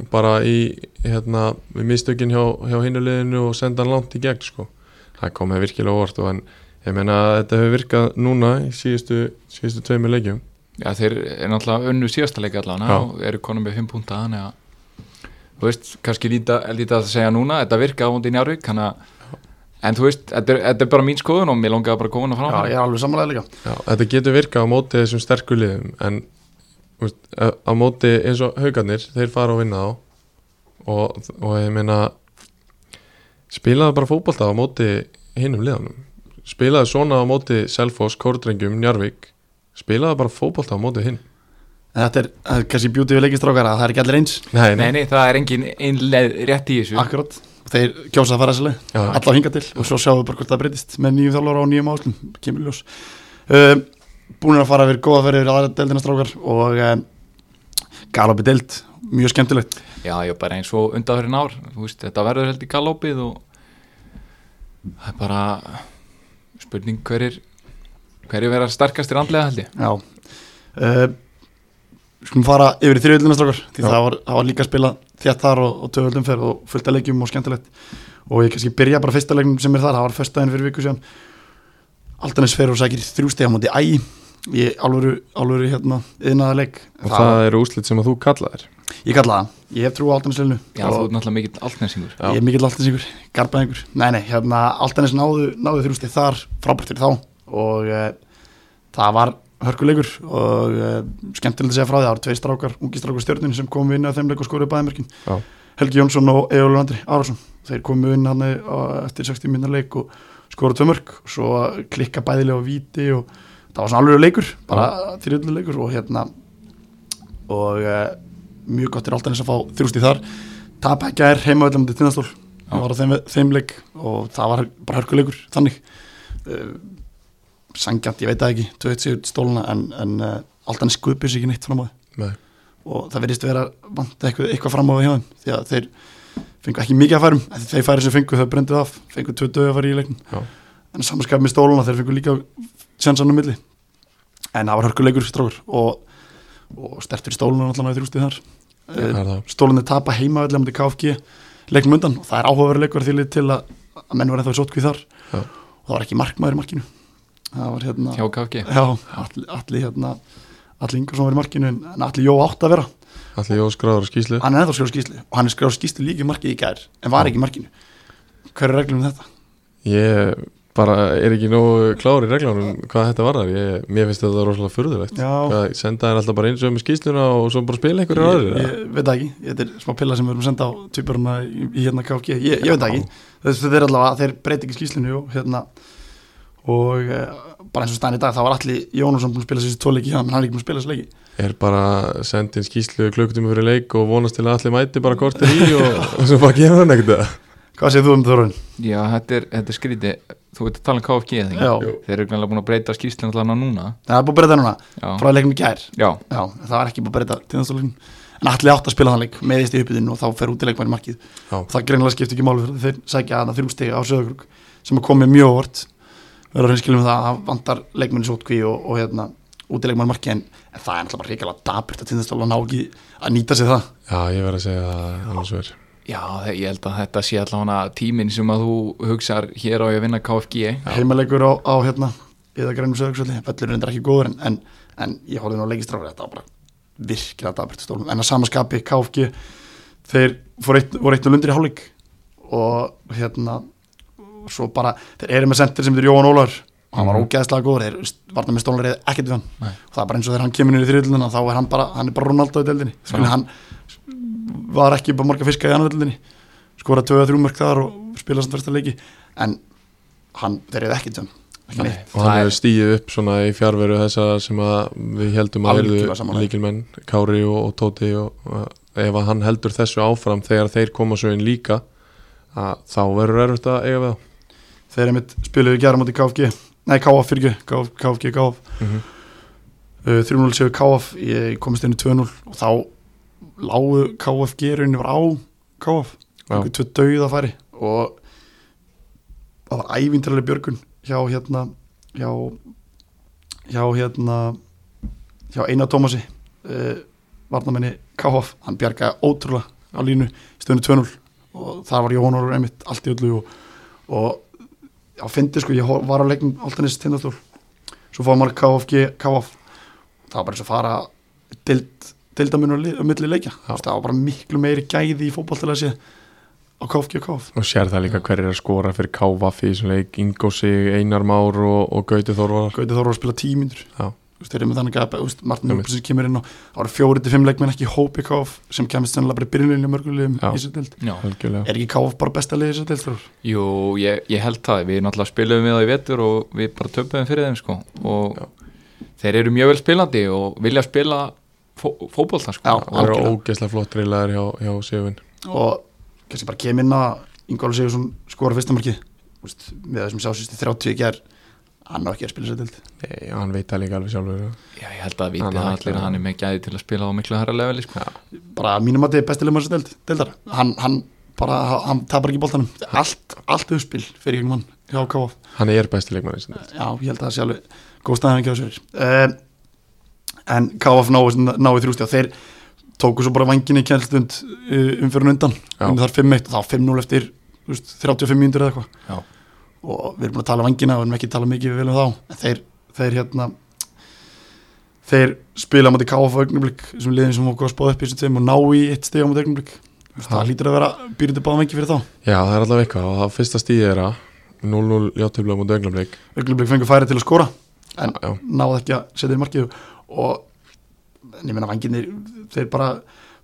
bara í hérna við mistökin hjá, hjá hinuleginu og senda hann langt í gegn sko. Það kom með virkilega óvart og en ég meina að þetta hefur virkað núna í síðustu, síðustu tveimur leikjum. Já, þeir er náttúrulega önnu síðasta leik allan Já. og eru konum með 5 púnta þannig að þú veist, kannski líta, líta að segja núna þetta virka á hundi Njárvík að en þú veist, þetta er, þetta er bara mín skoðun og mér langaði bara að koma hana Já, fram ég er alveg samanlega líka. Já, þetta getur virkað á móti þessum sterku liðum en þú veist, á móti eins og haugarnir, þeir fara og vinna þá. Og, og ég meina spilaðu bara fótbolta á móti hinnum liðanum spilaðu svona á móti Selfoss, Kórdrengjum, Njarvík spilaðu bara fótbolta á móti hinn. En Þetta er, það er kannski bjútið við leikistrákar að það er ekki allir eins. Nei, Nei, nei, það er engin einleið rétt í þessu. Akkurat, þeir kjósa að fara Já. Alla hinga til. Og svo sjáum við bara hvort það breytist með nýjum þjálfara og nýjum áslum kemur ljós. Uh, Búin að fara yfir góða ferðir aðra deildina strákar. Og uh, Galopi deild, mjög skemmtilegt. Já, já, bara eins og undanfyrir ár. Þú veist, þetta verður held í galopið og það er bara spurning hverjir hverjir vera sterkastir andlega held ég. Já. Uh, Skulum fara yfir í þriðvöldina strákar Því það var, það var líka að spila þétt þar og, og töföldum ferð og fullt að leikjum og skemmtilegt. Og ég kannski byrja bara fyrsta leiknum sem er þar Það var föstudaginn fyrir viku síðan. Altanis fer og sækir þrjústega múti ægi Í alvöru, alvöru hérna yðnaða leik og það, eru úslit sem að þú kallaðir? Ég kalla það, ég hef trú á Altanis leilinu Já, þú ert náttúrulega mikill altnesingur Já. Ég er mikill Altanis garbaðingur Nei, nei, hérna Altanis náðu, náðu þrjústeg þar frábært fyrir þá. Og uh, það var hörkuleikur og uh, skemmtilegt að segja frá því það var tveir strákar, ungi strákar stjórnin sem komu inn að þeim leik og skoruðu bæðimörkin Já. Helgi Jónsson og Egil Andri Árásson þeir komu inn hann eftir 60 minna leik og skoruðu tvö mörk. Og svo klikka bæðilega á víti og það var svona alveg leikur, bara þrjöldu leikur og hérna og uh, mjög gott er alltaf þess að fá þrjústi þar. Tap ekki er heimavöldum til tindastól það var á þeim, þeim leik og það var bara hörkuleikur þannig. Uh, sangjant, ég veit það ekki 2-1 sigur til stóluna en, en uh, alltaf skupið sér ekki neitt fram á Nei. og það verðist vera vant eitthvað, eitthvað fram á því hjá þeim því að þeir fengu ekki mikið að færum. Þeir færi sem fengu þau brendu af fengu tvö döðu að fara í leiknum. Já. En samanskap með stóluna þeir fengu líka sjansanum milli. En það var hörkuleikur strókur og, og stertur í stóluna náðu þrjústið þar. Er það? stólunni tapa heima öllum til KFG leiknum undan og það er áhugaverið leikur því lið til að, að menn var ennþá í sótkvíð þar. Já. og það var ekki markmaður í markinu. Það var hérna hjá KFG já, allir, allir hérna allir Ingersson var í markinu en allir Jó átt að vera. Allir Jós gráður á skýslu hann er ennþá skráð skýslu og hann er skráð skýslu líka í markið í gær en var ekki í markinu. Hver er reglum um þetta? Ég bara er ekki nógu klár í reglunum hvað þetta var þar ég, Mér finnst þetta rosalega. Hvað, Senda þær alltaf bara eins og með skýsluna og svo bara spila einhverju ég, aðrir eða? ég veit ekki, þetta er smá pilla sem við erum að senda á tvíburuna í, í hérna KFG ég, ég veit ekki, þess þetta er allavega þeir breyti ekki skýslinu og hérna. Og uh, bara eins og stæðan í dag það var allir Jónusson búin að spila þessi tóleiki hann er ekki búin að spila þessi leiki. Er bara sendin skýslu klukkutíma fyrir leik og vonast til að allir mæti bara kortir í og, <laughs> og svo bara gefur hann ekkert hvað segir þú um Þorun? Já, þetta er, þetta er skríti þú veit að tala um KFG eða ekki? Já. þeir eru glæðilega búin að breyta skýrslinn allan á núna. Það er búin að breyta núna. Já, frá leiknum í gær. Já, Já, það var ekki búin að breyta tíðanstofleikin en allir átt að spila þann leik meðist í uppbytun og þá fer út í leikmæri markið. Já. og það greinilega skipti ekki fyrir þeir sækja að það þrjú stegi á sögurkrug sem að komið mjög óvart verður að hinskilum það að það vantar leikmæri sótkví og, og hérna út í leikmæri markið en, en það er náttúrulega bara ríkilega daburt að tíðanstofla ná ekki að nýta sig það. Já, ég verð að segja það annars verð já, ég held að þetta sé allavega tíminn sem að þú hugsar hér á ég að vinna KFG. Heimaleikur á, á hérna eða grænum sögursvöldi, völlurinn er ekki góður en, en, en ég horfði nú að leikistráður þetta var bara virkilega daburt stólum en að samaskapi KFG þeir eitt, voru eitt og lundir í hálfleik. Og hérna og svo bara, þeir eru með sendir sem þeir Jóhann Ólar og hann var Mhm. ógeðslega góður þeir varna með stólar eða ekkert við hann. Nei. og það er bara eins og þegar hann kemur inn í þriðluna þá er hann bara, hann er bara Ronaldo í deildinni var ekki bara marga fiska í annar deildinni skora 2-3 mörg þar og spila samt versta leiki. En hann, við hann ekki neitt. Og hann Það er- hefur stíðið upp svona í fjárveru þessa sem að við heldum að verðu líkilmenn Kári og, og Tóti og, og ef hann heldur þessu áfram þegar þeir koma svo inn líka að þá verður erfitt að eiga við þá. Þeir eru mitt spiluðu gera mútið KFG nei KF fyrir KFG KF mm -hmm. uh, 3-0 séu KF ég komist inn í 2-0 og þá lágu KFG rauninni var á KF Já. einhver tvö dauða færi og það var ævindrarlega björgun hjá hérna hjá, hjá hérna hjá Einar Tómasi uh, varnamenni KF hann bjargaði ótrúlega á línu stöðinu 2-0 og það var Jón Orður einmitt allt í öllu og, og já, fyndi sko, ég var á leikum Altanis tindastól. Svo fóðum maður KFG KF það var bara eins og fara dild, dildamun og milli leikja. Já. það var bara miklu meiri gæði í fótballtilega sé á KFG og KF og sér það líka hver er að skora fyrir Kávaf í þessum leik, Ingo Sig, Einar Már og, og Gauti Þorvar Gauti Þóru að spila tímyndur Já. þeir eru með þannig að Martin. Júlsson kemur inn og það voru fjóri til fimm leikmenn ekki í hópi KF sem kemist sennilega bara í byrjuninu mörgulegum í þessu dild er ekki KF bara besta liðið í þessu dild Þór? Jú, ég, ég held það, við náttúrulega spilum við það í vetur og við bara töpum fyrir þeim sko. Og Já. þeir eru mjög vel spilandi og vilja spila fó, fótbolta sko. Það eru ógeðslega flott reylaðir hjá, hjá Sjöfin og kannski bara kem inn að Ingóla Sigursson skora fyrsta markið. Vist, með þessum sásýsti 30 ekki er hann á ekki að spila þessu dild Nei, hann veit það líka alveg sjálfur Já, ég held að viti Hann það allir að hann er með gæði til að spila á miklu herra leveli sko. Bara mínum að þetta er besti leikmann þessu dild, dildar hann, hann bara, hann tapar ekki boltanum. Allt, allt uppspil fyrir ykkur mann hann er besti leikmann í sinni. Já, ég held að það sé alveg góð staðan ekki á uh, En KF náði þrjústi og þeir tóku svo bara vangin í kjænstund uh, umfyrir undan. Um þar 5-1 og þá 5-0 eftir veist, 35 mínútur eða eitthvað. Og við erum búin að tala vangina við erum ekki að tala mikið vel um þá. En þeir, þeir hérna þeir spila á móti KF á augnublik sem liðin sem okkur að spáða upp í þessum og ná í eitt steg á móti augnublik það hlýtur að vera býrindi báða vengi fyrir þá. Já, það er allavega eitthvað. Og það fyrsta stíði er að 0-0 játtöfla mútið önglamleik augnublik fengur færi til að skora en já, náði ekki að setja í markið og en ég meina vanginir þeir bara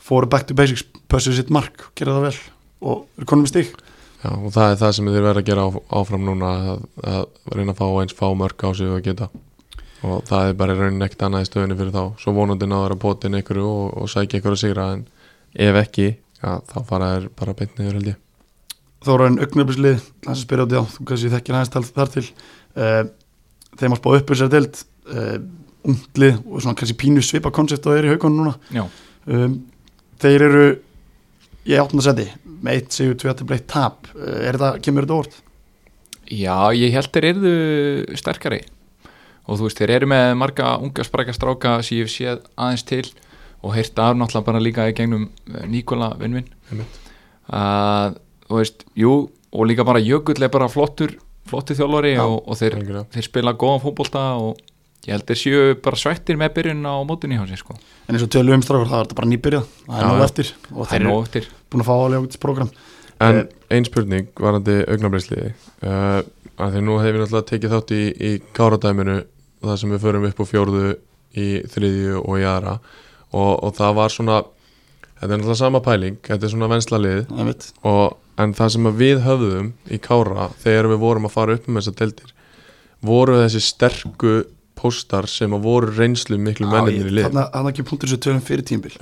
fóru back to basics pössuðu sitt mark, gera það vel og eru konum í stig. Já, og það er það sem þeir verða að gera áfram núna að, að reyna að fá eins fá mörg á sig og geta. Og það er bara raunin ekkert annað í stöðunni fyrir þá. Svo vonandi náður að potin ykkur og, og sækja ykkur að sigra en ef ekki já, þá fara þær bara beint niður held ég. Þá er einn augnablislið, hans að spyrja á því á þú kannski þekkir tal þar til. Uh, þeim að spá upp þessari deild uh, unglið og svona kannski pínu svipa koncept og þeir í haugunum núna. Já, um, þeir eru í áttunda seti með eitt sigur, tvið til bleitt tap. Uh, er þetta, kemur þetta óvart? Já, ég held þeir eru sterkari. Og þú veist, þeir eru með marga unga sprækja stráka sem ég hef séð aðeins til og heyrt af náttúrulega bara líka í gegnum eh, Nikola Vinnvinn að, þú veist, jú og líka bara Jökull er bara flottur flottur þjálfari Já, og, og þeir, þeir spila góðan fótbolta og ég held þeir séu bara svættir með byrjun á mótunni hjá sér sko. En eins og tölum um strákur, það er þetta bara nýbyrjað. Það er nóg eftir og það er nóg eftir. búin að fá alveg ágætis program En Eh, ein spurning varandi augnabreysliði uh, að því nú hefur við náttúrulega tekið þátt í, í káradæminu það sem við förum upp á fjórðu í þriðju og í aðra. Og, og það var svona þetta er náttúrulega sama pæling, þetta er svona venslalið einmitt. og, en það sem að við höfðum í kára þegar við vorum að fara upp um þessar deildir voru þessi sterku póstar sem að voru reynslu miklu menninir í lið. Þannig að ekki punktur sem tölum fyrir tímbil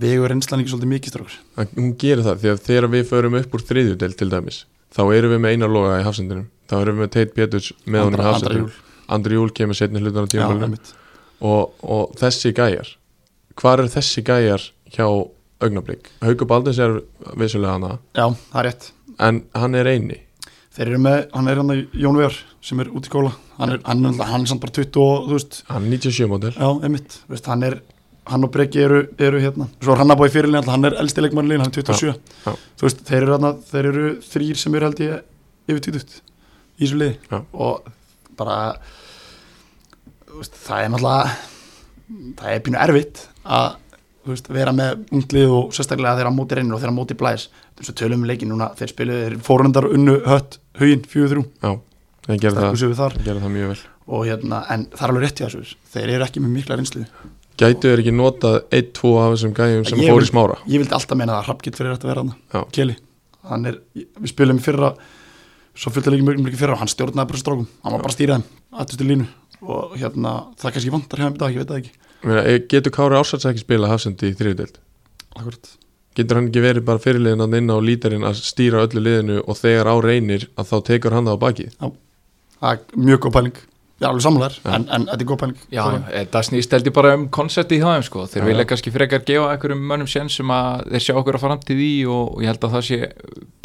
Vegur reynslan ekki svolítið mikið strákur hún gerir það því að þegar við förum upp úr þriðju deild til dæmis þá erum við með einar loga í hafsendinum. Þá erum við með Tate Péturs með honum í hafsendinum. Andri Júl kemur setni hlutan á einmitt. og, og þessi gæjar hvar er þessi gæjar hjá augnablík? Hauku Baldins er vissulega hana Já, það en hann er eini. Þeir eru með, hann er hann að Jón Vegar sem er út í skóla. Hann er, hann, er- hann er samt bara 20 og þú veist. Hann er 97 model Já, einmitt, þú veist, hann er hann og Breki eru, eru hérna. Svo er hann að búa í fyrirlin, hann er elsti leikmannlín hann er 27, já. þú veist, þeir eru, hana, þeir eru þrýr sem eru held ég yfir 20 í þessu liði. Já. og bara þú veist, það er náttúrulega það er pínu erfitt að þú veist, vera með unglið og sérstaklega þeirra móti reynir og þeirra móti blæs. Þess að tölum við leikin núna, þeir spiluðu þeir fórundar unnu hött, huginn, fjögur þrjú. Já, þeir gerðu það, það, mjög vel. Og hérna, en það er alveg rétt í þessu. Þeir eru ekki með mikla reynslu. Gætu þeir ekki notað 1-2 af þessum gæjum sem Ég fór vil- í smára? ég vildi alltaf meina það að Hrafngill fyrir þetta Já. hann Keli, hann er, við spilum í fyrra svo fylgta leikin mjög mjög fyrra og hann stjórnaði bara strókum, hann var bara að stýra þeim aðtustu línu. Og hérna það kannski vantar þeim í dag, ég veit það ekki. Meina, eh, Getur Kári Ársæts ekki spila hafsendi í þriðudeld? Akkurat. Getur hann ekki verið bara fyrirliðin að inn á lítarinn að stýra öllu liðinu og þegar á reynir að þá tekur hann það á bakið það er mjög góð pæling er alveg samlæður, Já. en, en þetta er góð pæling Já, þetta snýst heldur bara um koncepti í það sko. þeir Já, vilja já. kannski frekar gefa einhverjum mönnum sén sem að þeir sjá okkur að framtíð í og, og ég held að það sé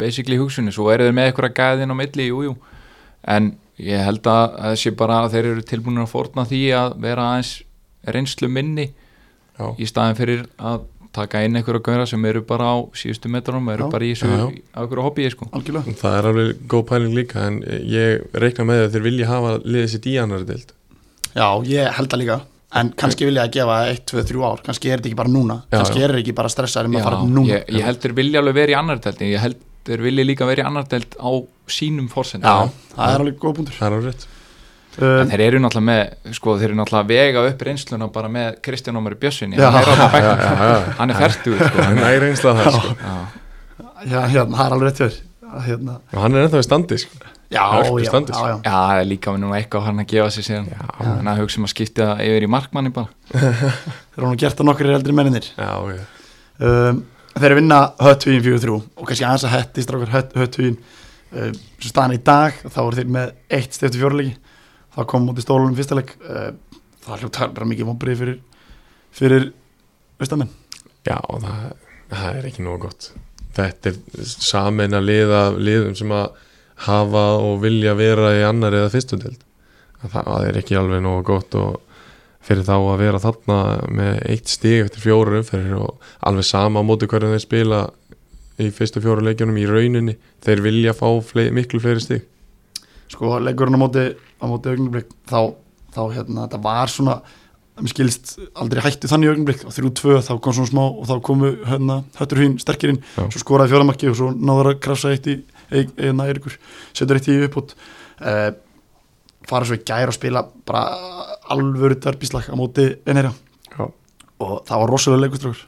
basically hugsunni, svo eru þeir með einhverja gæðin á milli, jú, jú en ég held að að það sé bara að þeir eru tilbúin að fórna því að vera aðeins reynslu minni Já, í staðin fyrir að taka inn einhverja gauðra sem eru bara á síðustu metrum eru Já. bara í einhverju hobby sko. algjörlega. Það er alveg góð pæling líka en ég reikna með að þeir vilja hafa liðið sitt í annari deild. Já, ég held það líka. En kannski vilja að gefa 1, 2, 3 ár. Kannski er þetta ekki bara núna. Já, Kannski já. er þetta ekki bara stressaður um Já, að fara núna. ég, ég held þeir vilja alveg verið í annar delt ég held þeir vilja líka verið í annar delt á sínum fórsendum Já, það er alveg góð punktur. Það er alveg rétt En um, þeir eru náttúrulega með, sko, þeir eru náttúrulega að vega upp reynsluna bara með Kristján Ómari Bjössinni Já. hann er, þarna á Já, já, já, hann er færtugur sko. Það er næri einslega það sko. Já. já, hérna, það er alveg rétt hjá þér hérna. og hann er ennþá í standi sko. Já, Hörku já, já, já. Já, það er líka nú eitthvað hann að gefa sér síðan en að hugsa um að skipta yfir í markmanni bara <laughs> Þeir eru nú gert að nokkur eldri menninir Já, já, um, Þeir eru vinna höttugin 4-3 og kannski aðeins að hetti strákar höttugin um, sem staðan í dag þá eru þeir með eitt stiftu fjórleiki það kom út í stólunum fyrsta leik. Um, það hljótt bara mikið móbrið fyrir fyrir veistamenn já það, það er ekki nógu gott. Þetta er samin að liða liðum sem að hafa og vilja vera í annari eða fyrstu deild. Það, er ekki alveg nógu gott og fyrir þá að vera þarna með eitt stig eftir fjóru umferðir og alveg sama móti hverjum þeir spila í fyrstu fjóru leikjunum í rauninni. Þeir vilja fá fleiri, miklu fleiri stig sko leikurinn á móti á móti augnablik þá, þá hérna þetta var svona mér skilst aldrei hætti þannig og þrjú tvö þá kom svona smá og þá komu hérna höttur hinn sterkirinn Já. svo skoraði fjóramarki og svo náður að krafsa eitt í eina Eirikur setur eitt í uppbútt uh, fara svo í gær og spila bara alvöru darbíslag á móti Enerja Já. og það var rosalega leikustrákur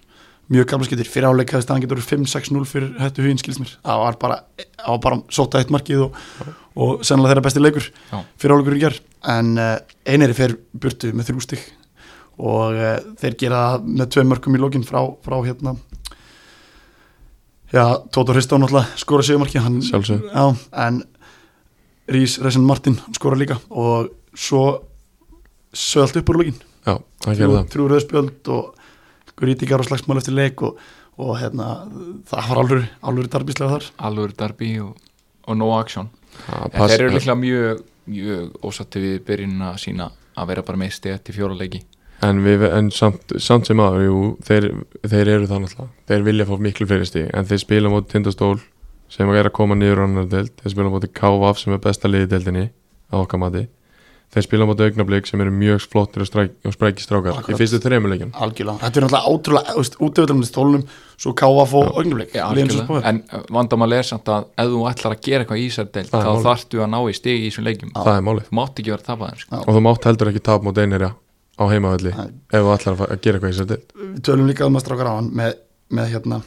mjög gamla skiptir, fyrir áleik hefði staðan getur 5-6-0 fyrir hættu huginn skilst mér. Það var bara, það var bara sóta eitt markið og, og sennilega þeirra besti leikur Já. fyrir áleikur í ger en uh, eineri fer burtu með þrjú stygg og uh, þeir gera það með tvei mörgum í lókin frá, frá hérna. Já, Tóta Hristón skora sigumarki hann, en Rís Reisen Martin skora líka og svo sögalt upp úr það þrjú, rauðspjöld og rítikar og slagsmál eftir leik og, og hérna, það var alveg alveg darbíslega þar. Alveg darbi og, og no action. Það en pass- þeir eru líklega mjög, mjög ósatti við byrjun að sína að vera bara með stið til fjóra leiki. En, við, en samt, samt sem aður, jú, þeir, þeir eru það náttúrulega. Þeir vilja fá miklu fyrir stig En þeir spila móti tindastól sem er að koma niður á annar deild. Þeir spila móti KVF sem er besta liði deildinni á okkar mati Þeir spila móti augnablík sem eru mjög flottir og, stræk, og sprækir strákar Akkurat. í fyrstu þrejmuleikin algjörlega, þetta er náttúrulega ótrúlega útöfðum í stólunum, svo káfa algjörlega. spáði en vandamál er samt að ef þú ætlar að gera eitthvað í er þá málið. þarftu að ná í stig í þessum leikjum. Það er málið. Þú mátt ekki vera að tapa þeim sko. Og þú mátt heldur ekki tap móti einherja á heimavelli Nei. ef þú ætlar að gera eitthvað í sér deild. Við tölum líka um að strákar á hann með, með hérna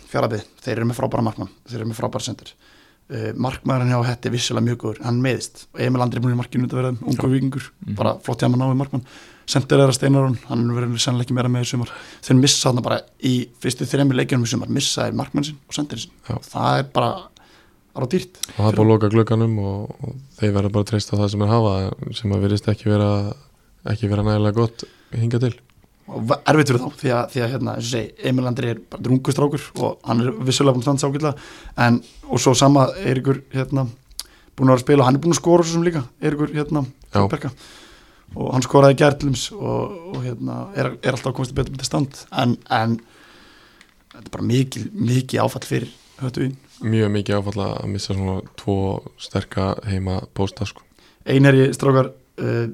uh, markmaðurinn hjá Hetti vissulega mjög góður, hann meðist og Emil Andri í markinu út að vera ungu vikingur, Mhm. bara flott hjá hann á við markmann. Sendir er að Steinarón, hann verður sennilega ekki meira með í sumar, þeir missa hann bara í fyrstu þrejmi leikjunum í sumar, missa þeir markmann sin og sendir sin, Já. það er bara ára dýrt, og það er búið að loka glögganum og, og þeir verða bara að treysta það sem er hafa sem að virðist ekki vera ekki vera nægilega gott hinga til og erfitt fyrir þá því að, því að hérna, Emil Andri er bara drungustrákur og hann er vissulega búin að standa sákilla en, og svo sama Eiríkur hérna, búin að vera að spila og hann er búin að skora svo sem líka, Eiríkur hérna Já. Berka, og hann skoraði gertlums og, og hérna, er, er alltaf komist betur betur stand en, en þetta er bara mikið, mikið áfall fyrir höttu ín mjög mikið áfalla að missa svona tvo sterka heima pósta sko. einherji strákar uh,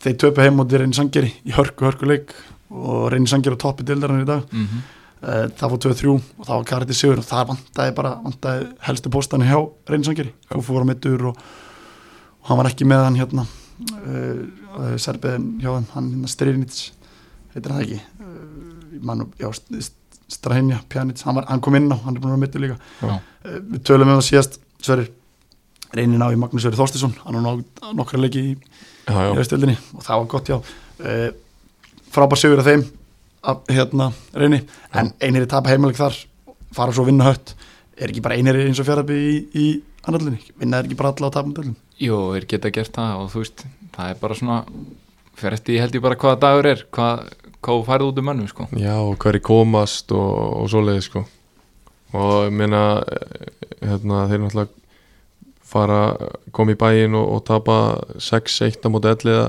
þeir töpu heim og þeir einn sangeri í hörku hörku leik og reynir sangir á toppi dildarinn í dag. Mm -hmm. það fór 2-3 og það var Karati Sigur og það vantaði bara vantaði helstu póstani hjá reynir sangir Fúfú var á mittur og, og hann var ekki með hann hérna uh, uh, serbiðin hjá þeim hann hérna Styrnits heitir hann ekki? Uh, mann, já, Strahinja Pjanic, hann, var, hann kom inn á hann er búin að vera mittur líka. Uh, við tölum um það síðast Sverrir reynir ná í Magnús Sverrir Þorstisson hann ná nokkra leiki í já, já, í restöldinni og það var gott já uh, frábær sigur af þeim að hérna reyni. En einir er tapa heimaleg þar fara svo að vinna hött. Er ekki bara einir eins og fjaraðby í, í annarlinni vinna er ekki bara alla á tapum Jú, þeir geta gert það og þú veist, það er bara svona fyrir eftir ég held ég bara hvaða dagur er hvað, hvað færið út um mönnum sko. já og hverju komast og, og svoleiði sko. Og ég meina eh, hérna, þeir náttúrulega fara, koma í bæin og, og tapa 6-1 á móti elliða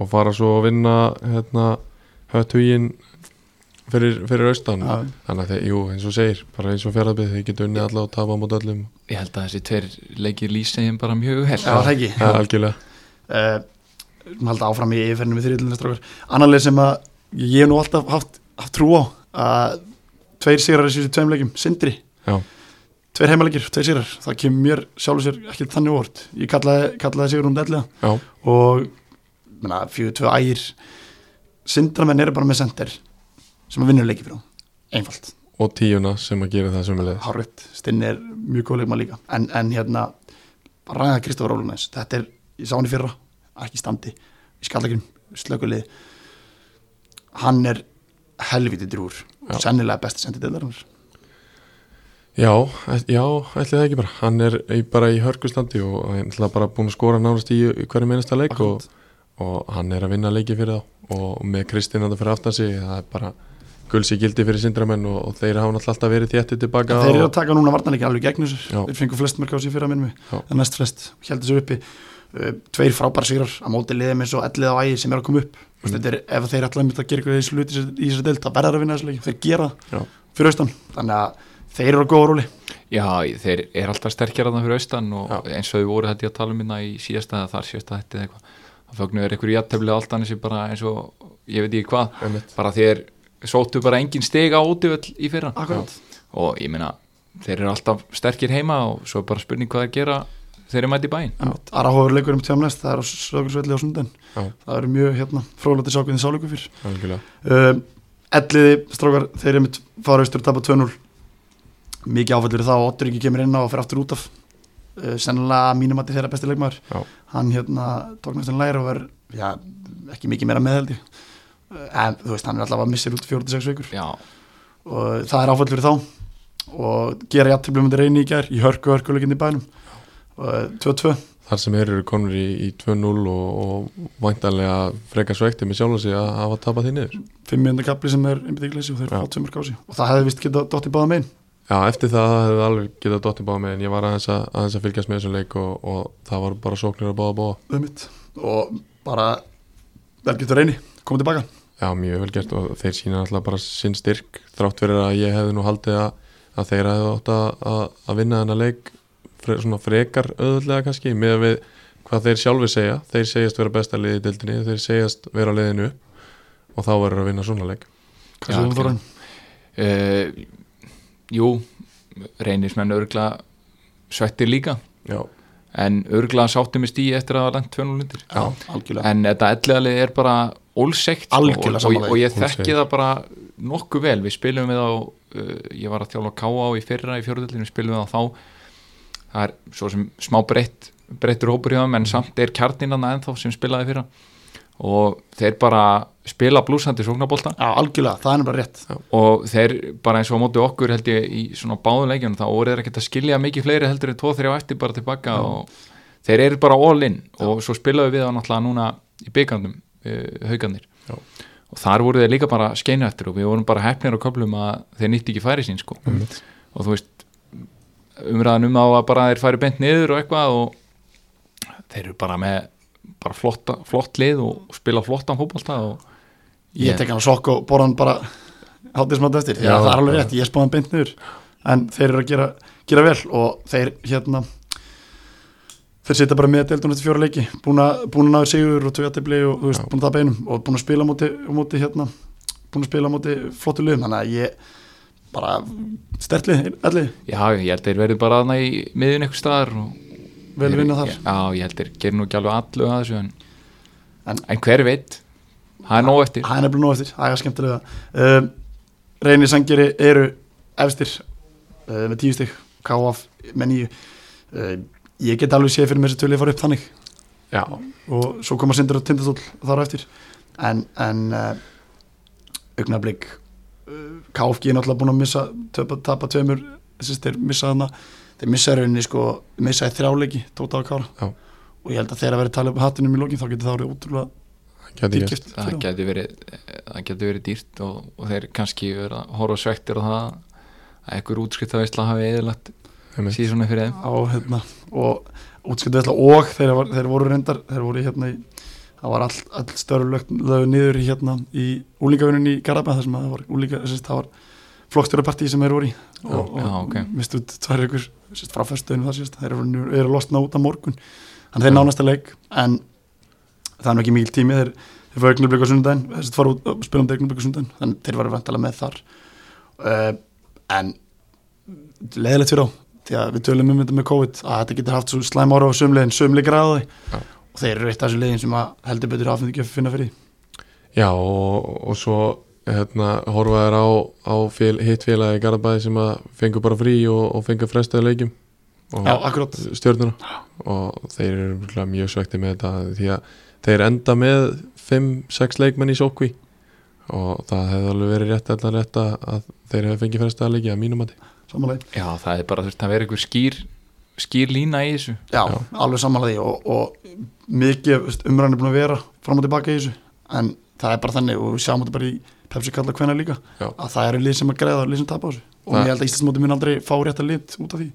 og fara svo að vinna hérna, höttugin fyrir, fyrir austan. Já. þannig að þeir, jú, eins og segir bara eins og fjaraðbyrð, þeir geta unnið alla og tapa á móti öllum. Ég held að þessi tveir leikir lýsa þeim bara mjög vel. Já, það ekki. Ja, algjörlega. Uh, halda áfram í yfirferðinu með þriðlunastrákar annarlega sem að ég hef nú alltaf haft, haft trú á að tveir sigrar þessu tveim leikjum, Sindri. Já. Tveir heimalegir, tveir sigrar. Það kemur mér sjálfur sér ekki þannig vort ég kallaði, kallaði sigur um delliða Já, og fjögur tvö ægir. Sindramenn eru bara með sender sem að vinna leiki fyrir þá. Einfalt, og tíuna sem að gera það sem við leiðis hárétt stinn er mjög góð leikmann líka. En, en hérna, ræða Kristofur Rólunæs þetta er, ég sá hann í fyrra ekki standi, í skallakrim slökulið hann er helviti drúr sennilega besti sendið deildarinnar Já, já, ætli það ekki bara. Hann er bara í hörkustandi og hann er bara búin að skora nánast í, hverju minnasta leik og, og hann er að vinna leiki fyrir þá. Og með Kristinn að það fyrir aftan sig það er bara gulsi gildi fyrir sindramenn og, og þeir hafa alltaf verið þéttið tilbaka þeir eru að taka núna vartanleikin alveg gegn þessu þeir fengu flest mörg á sér fyrir að minnum Já. en næst flest, held þessu uppi. Uh, tveir frábæra sigrar að móti liðum eins og ellið á ægi sem er að koma upp. Mm. er, ef þeir ætla að gera eitthvað í þessu hluti í þessu deild, það verður að vinna þessu leik þeir gera Já. það fyrir austan. Þannig að þeir eru á góða róli Já, þeir eru alltaf sterkir að það fyrir austan og Já. eins og þau voru þetta ég að tala um hérna í síðasta eða þar síðasta þetta eða eitthvað. Það fögnu er einhverju jætteflið allt annars bara eins og ég veit ekki hvað. Einmitt. bara þeir sóttu bara engin steg á útivöll í fyrra. Akkurat. og ég meina þeir eru alltaf sterkir heima og svo er bara spurning hvað þeir gera þeir eru mæti í bæinn. Arahóður leikur um tjáum næst, það er á sögursvelli á sundan það eru mjög hérna, frólætti sákuðin sáleiku uh, Elliði, strákar, þeir eru mitt fara austur að tapa 2-0 mikið áfællur og Otter ekki kemur inn á og fyrir aftur út af. Uh, sennilega mínum að þeirra besti leikmaður. Já. hann hérna tók næstan læra og var já, ekki mikið meira meðhaldi uh, en þú veist, hann er alltaf að missa út 4-6 vikur. Já, og það er áfællur þá. Og gera jættiblum með reyni í gær í hörku hörku leikinni í bænum. Og 2-2 þar sem þeir eru konur í, í 2-0 og, og væntanlega frekar svekti með sjálf sig að hafa tapað því niður. 5 minna kapli sem er einbindíkleysi og þeir Já. fá tveimur kási og það hefði vist getað dótt í báða megin Já, eftir það hefði alveg getað dottið báða með en ég var aðeins að, aðeins að fylgjast með þessum leik og, og það var bara sóknir að báða báða. Um mitt og bara vel getur reyni, komið tilbaka. Já, mjög vel gert og þeir sína alltaf bara sinn styrk þrátt fyrir að ég hefði nú haldið að, að þeir hefði átt að, að, að vinna þennan leik fre, svona frekar öðvöldlega kannski með við hvað þeir sjálfi segja. Þeir segjast vera besta liði í dildinni þeir segjast vera á liðinu og þá verður að vinna svona leik. Hvað jú reynismenn örgla svettir líka. Já, en örgla sáttum í stíi eftir að hafa lent 2-0 undir. Já, algjörlega. En þetta elliðalið er bara ólsekt Algjörlega og, og, og ég þekki það bara nokkuð vel. Við spilum við á uh, ég var að þjálfa K.A. í fyrra í fjóruðallinu við spilum við á þá. Það er svo sem smá breytt breyttur hópur hjá þeim en samt er kjarnin hann ennþá sem spilaði fyrra og þeir bara spila blúsandi sóknabólta Já, algjörlega, það er bara rétt. Og þeir bara eins og á móti okkur held ég í svona báðum leikjunum þá voru þeir ekkert að skilja mikið fleiri heldur en 2-3 eftir bara tilbaka og þeir eru bara all in. Og svo spilaðu við á náttúrulega núna í byggandum uh, haugarnir Já. og þar voru þeir líka bara skeinu eftir og við vorum bara hefnir á köflum að þeir nýtti ekki færi sín sko. Og þú veist umræðan um á að bara þeir færi bent niður og eitthvað og þeir eru bara með bara flotta, flott lið og spila flottan fótbolta og Ég tek hann að sokk og borða hann bara hátið smátt eftir, já, það er alveg rétt. Ég spáði hann beint niður. En þeir eru að gera, gera vel og þeir hérna þeir sitja bara með deildun eftir fjóra leiki. Búin að, að náður sigur og tvö jættibli og þú veist, búin að tapa einum og búin að spila á móti, á móti hérna búin að spila á móti flottu liðum. Þannig að ég bara stertlið, ellið, Já, ég held þeir verði bara aðna í miðun eitthvað staðar og vel vinna þar. Já, ég held þeir gerir nú ekki alveg allu að þessu en, En- en, hver veit? Það er nóg eftir. Það er nefnilega nóg eftir, það er skemmtilega. Um, reynir sangeri eru efstir uh, með tíu stygg káaf með nýju uh, ég get alveg séð fyrir mér þessi tölið fara upp þannig. Já, og svo koma sindur og tindastól þar eftir. En, en uh, augnablík uh, KFG er náttúrulega búin að missa tapa, tveimur þess þeir missa hana þeir missa rauninni sko missa í þrjáleiki tóta á kára. Já. og ég held að þeir að vera að tala upp hattinum í lokin þá getur það verið ég dýrkipt það geti verið, verið dýrt og, og þeir kannski vera að horfa svektir á það að einhver útskrift hafi eðilagt síðan fyrir þeim. Á hérna og útskiptu veitla og þeir, var, þeir voru reyndar þeir voru hérna í það var all, all störulögt lögu niður í hérna í úlingavinnun í Garabæð þar sem að það var úlinga þess, það var flokkstjórapartí sem þeir voru í. Og, Já, og ok. mistu út tvær ykkur sérst, frá föstuðinu þar sérst þeir eru, eru að losna út á morgun þannig þeir Já. nánasta leik en það er ekki mikil tími þeir, þeir fóru augnublik á þess að fara út og spila um augnublik á sundaginn þannig þeir varu vantalega með þar uh, en leðilegt fyrir á því að við tölum um þetta með COVID að þetta getur haft svo slæm ára á sömlegin sömleikir að því Já. og þeir eru eitt af þessu legin sem að heldur betur að finna fyrir. Já, og, og svo hérna, horfa þær á, á fél, hitt félagi í Garabæði sem að fengu bara frí og, og fengu frestaði leikjum. Og akkurát stjórnuna og þeir eru mjög svekti með þetta því að þeir enda með 5-6 leikmenn í sókví. Og það hefði alveg verið rétt allar rétt að að þeir hefði fengið frestaði leiki að mínum að samanlega Já, það er bara þurft að vera einhver skýr skýr lína í þessu. Já, Já. alveg samanlega og, og mikið umræðin er búin að vera fram og tilbaka í þessu. En það er bara þannig og við sjáum þetta bara í Pepsi kalla hvenna líka. Já. að það eru lið sem að greiða og lið sem tapa á þessu. Og Það- ég held að Íslandsmóti mun aldrei fá rétt að lit út af því.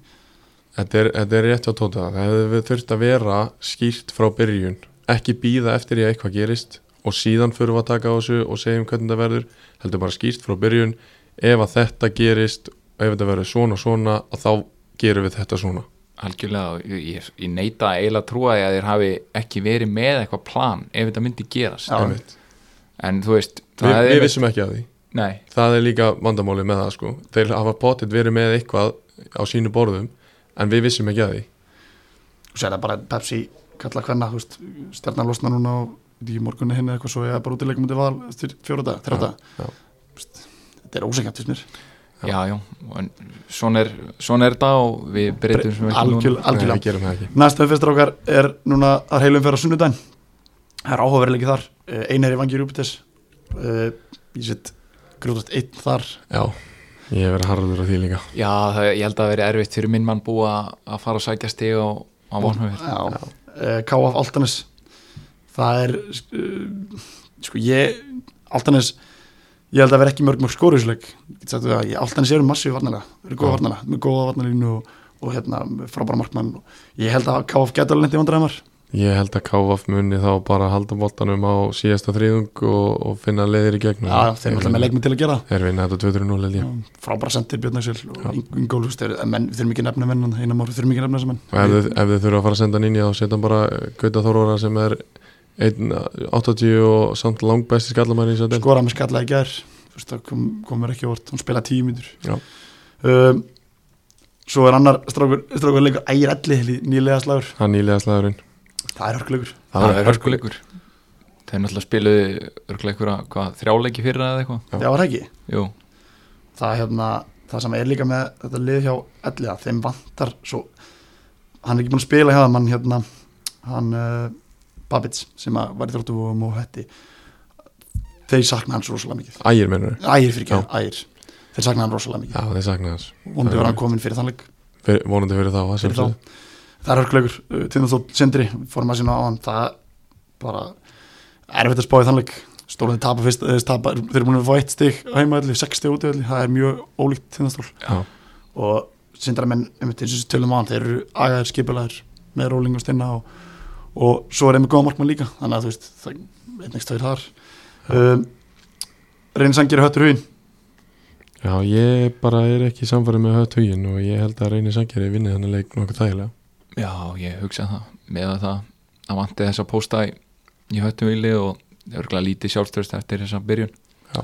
Þetta er, þetta er rétt á tóta. Það hefði þurft að vera skýrt frá byrjun. Ekki býða eftir að eitthvað gerist og síðan fyrir við að taka á þessu og segjum hvernig það verður. Heldur bara skýrt frá byrjun. Ef að þetta gerist ef þetta verður svona svona og þá gerum við þetta svona. Algjörlega ég, ég, ég neita eiginlega að trúa að þeir hafi ekki verið með eitthvað plan ef þetta myndi gerast. Já. Einmitt. en þú veist Vi, það við er- vissum ekki af því. Nei, það er líka vandamáli með það sko. Þeir hafa potið verið með eitthvað á sínu borðum en við vissum ekki af því. Og sér það bara Pepsi kalla hvenna þú veist, stjarnar losna núna og veit ekki morgunni hinn eða eitthvað svo eða bara út í leikum í val eftir fjóra dag, þrjá Já, dag þetta er ósengjant fyrst mér. Já, já en svona er, svona er þetta og við breytum sem ekki við gerum það ekki. Næsta fyrstur okkar er núna að heilum fyrir á sunnudaginn. Það er áhugaverðilegi þar. Eh, einar í vangi Rúpites uh, ég set grútast einn þar já, ég hef verið harður á því líka Já, það, ég held að það veri erfitt fyrir minn mann búa að fara að sækja stig á, á vonhöfur Já, uh, K.F. Altanes það er uh, sko ég Altanes, ég held að vera ekki mörg mörg skóriðsleik Altanes eru massíu varnarlega, eru góða Já. varnarlega með góða varnarlínu og, og hérna frábæra markmann og ég held að K.F. getur alveg lendi vandræðumar Ég held að KVF muni þá bara halda boltanum á síðasta þriðung og, og finna leiðir í gegnum. Já, þeir eru alltaf með leikmið til að gera. Þeir vinna þetta 2-3-0 held ég. Já, frábæra sendir Björn Axel og Já. Ingólfust menn, við þurfum ekki nefna menn einan við þurfum ekki nefna þessa menn. Ef þið, ef þið þurfa að fara að senda hann inn þá setja hann bara Gauta Þóróra sem er 1.80 og samt langbæsti skallamæri í að skora með skalla í gær. Þú veist, það kom, komur ekki óvart, hún spila tíu mínútur. Já. um, svo er annar strákur, strákur leikur ægir elli nýlega slagur, Hann nýlega slæðurinn það er hörkuleikur. Það er hörkuleikur. Þeir náttúrulega að hvað, þrjáleiki fyrir eða eitthvað? Já. var það ekki? Jú, það, er hérna, það sem er líka með þetta lið hjá elli að þeim vantar svo, hann er ekki búin að spila hjá það mann hérna, hann uh, Babits sem að var í þróttúum og hætti þeir sakna hans rosalega mikið. Ægir mennur ægir fyrir ekki, ægir. Þeir sakna hann rosalega mikið. Já, þeir sakna hans. Vonandi Það var er- hann komin fyrir þannleik Vonandi fyrir þá fyrir þá. Það er hörkuleikur, uh, Tindastóll Sindri fórum að sína á hann, það bara erfitt að spá í þannleik stólið tapa fyrst, eða tapa, þeir eru búin að fá eitt stig heimaðalli, sex stig út það er mjög ólíkt Tindastól og Sindra menn, einmitt eins og þessi tölum á hann þeir eru agaðir, skipulegar með róling og stinna og, og svo er einmitt góða markmann líka þannig að þú veist, það er einnig stöður þar. Um, reynir sangir höttur hugin Já, ég bara er ekki samfarið með hött hugin og ég held að reynir sangeri vinni þannig leik nokkuð þægilega Já, ég hugsa það. Með að það að vanti þess að pósta í, í höttuvili og örgulega lítið sjálfstörst eftir þessa byrjun. Já.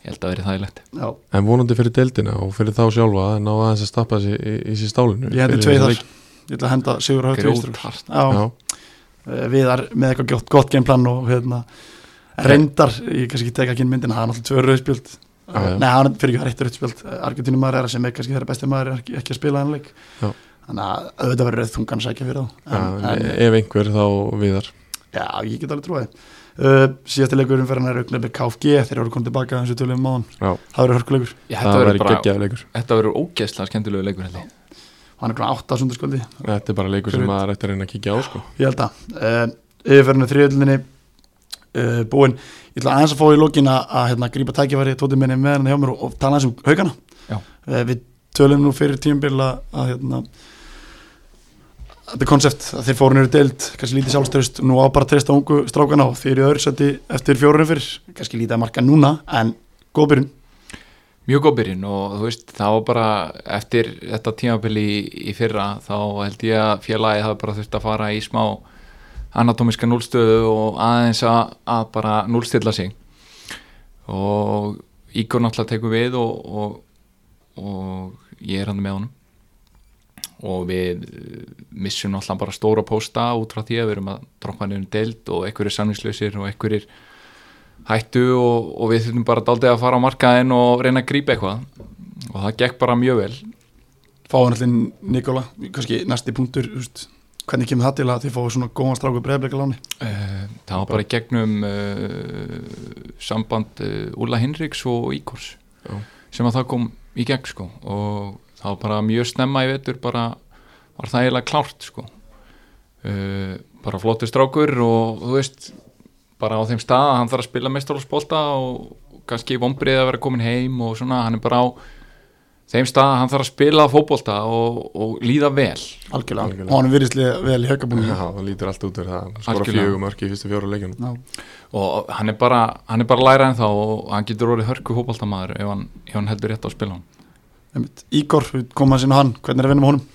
Ég held að veri þægilegt. Já, En vonandi fyrir deildina og fyrir þá sjálfa að ná aðeins að stappa sig í, í sér stálinu. Ég Fyrir tveið þar. Ég ætla að henda Sigur Já, Eh, Viðar með eitthvað gott, gott gameplan og hérna reyndar, ég kannski ekki teka ekki inn myndina, það er náttúrulega tvö rauðspjöld. Nei, hann fyrir ekki að rétt rauðspjöld Argentínum maður er að sem er kannski þeirra besti maður er ekki, að spila hann leik. Já. Þannig að auðvitað verður rauð þungan að sækja fyrir þá. En, en, ef einhver þá viðar. Já, ég get alveg trúið uh, Síðasti leikur umferðan er augnablik KFG þeir eru komið tilbaka þessu tölum máðan Já. Það verður hörkuleikur, Þetta verður ógeðslega skemmtilegu leikur ég. hann er grána 8 sundarskvöldi Þetta er bara leikur sem Fyrir- maður ætti að reyna að kíkja á sko. Ég held að uh, Yfirferðinu þriðöldinni uh, búin Ég ætla aðeins að fá í lokin að, að hérna, grípa tækifæri tóti minni með hann hjá mér og, og tala eins um haugana Já. uh, Við tölum nú fyrir tíumbil að, að hérna, þetta er konsept að þeir fóru nýru deild, kannski lítið sjálfstörust nú á bara treysta ungu strákana og þeir eru öðru seti eftir fjórunum fyrir, kannski lítið að marka núna en góð byrjun. Mjög góð byrjun og þú veist var bara eftir þetta tímabili í, í fyrra þá held ég að félagi hafi bara þurft að fara í smá anatómiska núlstöðu og aðeins að, að bara núlstilla sig. Og Ígor náttúrulega tekur við og, og, og ég er hann með honum og við eh, missum náttúrulega bara stóra pósta út frá því að við erum að droppa niður um deild og einhverjir samningslausir og einhverjir hættu og, og við þurfum bara daldið að fara á markaðin og reyna að grípa eitthvað. Og það gekk bara mjög vel. Náttúrulega Nikola, kannski næsti punktur just, hvernig kemur það til að þið fáið svona góðan stráku breyðbleika láni? Uh, það var bara gegnum uh, samband uh, Úla Hinriks og Ígors Já. sem að það kom í gegn sko. Og það var bara mjög snemma í vetur bara var það eiginlega klárt sko. Uh, bara flottur strákur og þú veist bara á þeim stað að hann þarf að spila meistarlósbolta og kannski vombrið að vera komin heim og svona, hann er bara á þeim stað að hann þarf að spila fótbolta og, og líða vel. Algjörlega, Algjörlega. og hann er virðislega vel í haugabúinu Já, það lítur allt út fyrir það. Skora fjögum mörk í fyrstu fjóru leikjunum. Og hann er bara, hann er bara að læra en þá og hann getur orðið hörku fótboltamaður ef hann, ef hann heldur rétt á að spila hann. Ígor, að sinna hann, hvernig er að vinna með honum?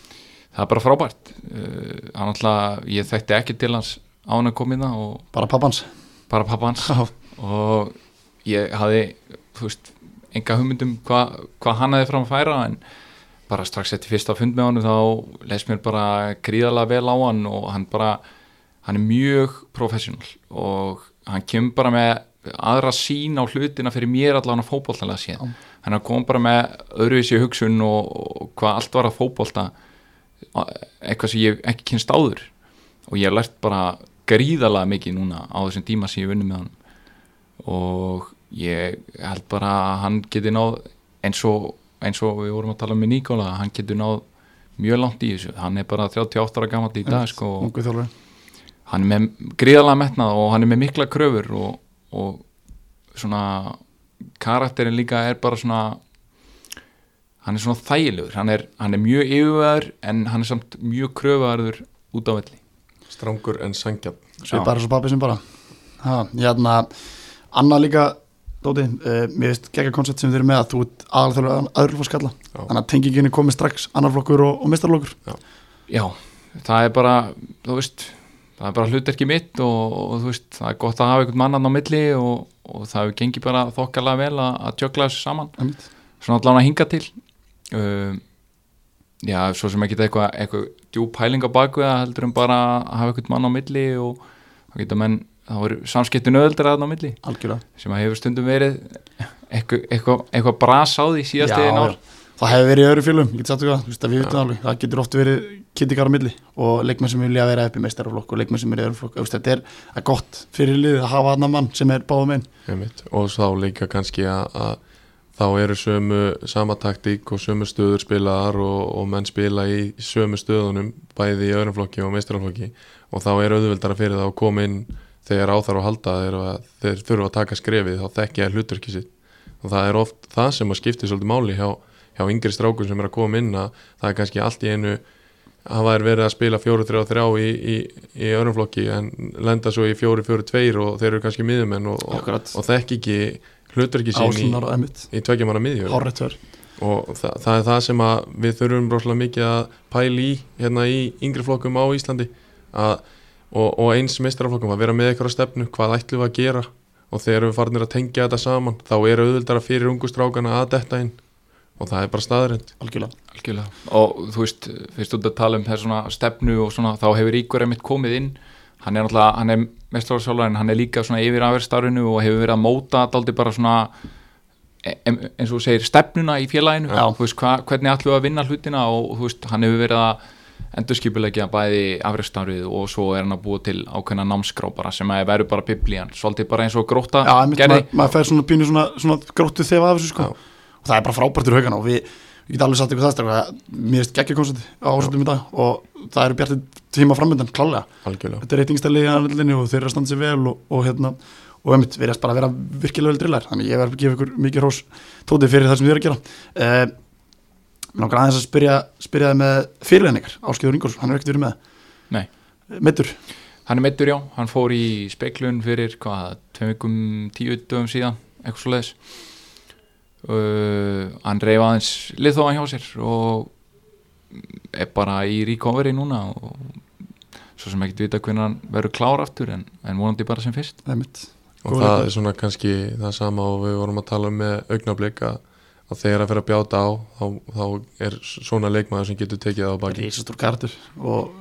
það er bara frábært. Uh, hann alltaf, ég þekkti ekki til hans á hann að koma í það og Bara pappans. Bara pappa hans Já, og ég veist, enga hugmyndum hvað hva hann hefði fram að færa en bara strax eftir fyrsta fund með hann þá leist mér bara gríðarlega vel á hann og hann bara hann er mjög professional og hann kemur bara með aðra sín á hlutina fyrir mér allavega fótbolltalega séð Já. Hann kom bara með öðruvísi hugsun og, og hvað allt var að fótbolta eitthvað sem ég ekki kynst áður. Og ég lært bara gríðarlega mikið núna á þessum tíma sem ég vunni með hann. Og ég held bara að hann geti náð eins og, eins og við vorum að tala með Nikola hann getur náð mjög langt í þessu. Hann er bara 38 ára gammal í dag sko, hann er með gríðarlega metnað og hann er með mikla kröfur og, og svona karakterin líka er bara svona hann er svona þægilegur. Hann er, hann er mjög yfirveður en hann er samt mjög kröfuarður út á velli. Strangur en Já. bara svo pappi sem bara ha, Hérna, annað líka Dóti, uh, mér veist gegga koncept sem þið eru með að þú ert aðalþjóður aðurflokksskalla Já. Þannig að tengingin er komið strax annarflokkur og, og mistarflokkur já, það er bara þú veist, það er bara hlutverki mitt og, og þú veist, það er gott að hafa einhvern mannan á milli og, og það hefur gengið bara þokkalega vel að, að tjökla þessu saman. Einmitt. svona allan að hinga til. Um, já, svo sem ekki eitthvað eitthvað djúp hæling á bakvið heldur um bara að hafa einhvern mann á milli og þá geta menn, þá er samskiptin öðuldur að á milli. Algjörlega. Sem að hefur stundum verið eitthvað, eitthvað, eitthvað bras á því síðast eða já. Það hefur verið í öðru fjölum, ég get sagt veist að við vitum alveg Það getur oft verið kynntikar á milli og leikmenn sem vilja vera upp í meistarflokk og leikmenn sem er í öðru flokk Þetta er gott fyrir liðið að hafa annan mann sem er báðum einn. Og þá líka kannski að, að þá eru sömu sama taktík og sömu stöður spilaðar og, og menn spila í sömu stöðunum bæði í öðrum flokki og meistaraflokki og þá er auðveldara fyrir það að koma inn þegar á þarf að halda þeir, að þeir þurfa að taka skrefið þá sitt. Og það er oft það sem að skipti svolítið máli hjá, hjá yngri strákun sem er að koma inn að það er kannski allt í einu hafa er verið að spila 4-3-3 í, í, í öðrum flokki en lenda svo í 4-4-2 og þeir eru kannski miðumenn og, og, og þekk ekki hlutverki sín í, í tveggja manna miðjur Hárrætt verð og það, það er það sem að við þurfum rosalega mikið að pæla í hérna í yngri flokkum á Íslandi að, og, og eins meistaraflokkum að vera með eitthvað stefnu, hvað ætlum við að gera? Og þegar við farinir að tengja þetta saman þá er auðvildara fyrir ungustrákana að detta inn og það er bara staðrind algjörlega. Algjörlega. Og þú veist, fyrst út að tala um þess svona stefnu og svona, þá hefur Ígor einmitt komið inn. Hann er náttúrulega, hann er mestrarálsjálfur en hann er líka svona yfir afverðstarfinu og hefur verið að móta daldi bara svona e- em- eins og þú segir stefnuna í félaginu, Já. þú veist, hva, hvernig ætlum við að vinna hlutina og þú veist, hann hefur verið að endurskipulegja bæði afverðstarfið og svo er hann að búa til ákveðna námskrá bara sem að verður bara biblían, svolítið bara eins og gróta Já, einmitt, maður mað fær svona pínu svona, svona gróttu þefa af þessu sko. Já. Það er bara frábærtur haugana og við, við getum alveg sagt eitthvað það strákar, að mér veist geggja koncerti á ásöldum í dag og það eru bjartið tíma framöndan, klálega. Algjörlega. Þetta er reytingstæli í aðlinni og þeir eru að standa sér vel og, og hérna, og einmitt, við erum bara að vera virkilega vel drillar, þannig ég verð að gefa ykkur mikið hrós tótið fyrir það sem þið eru að gera. Uh, Mér langar aðeins að spyrja, spyrja með fyrirleginningar, Áskeiður Ingóls, hann er ekkert verið með. Nei. Meittur, Hann er meittur já, hann fór í speiklun fyrir hvað, tveim vikum, tíu dögum síðan, eitthvað svo leiðis uh, Hann reyf aðeins liðþóðan hjá sér og er bara í recovery núna og svo sem ekkert vita hvernig hann verður klár aftur en, en vonandi bara sem fyrst. Einmitt. Og Góð það er svona kannski það sama og við vorum að tala um með augnablik að, að þegar að fyrir að bjáta á þá, þá er svona leikmaður sem getur tekið það á baki. Rísastór kartur og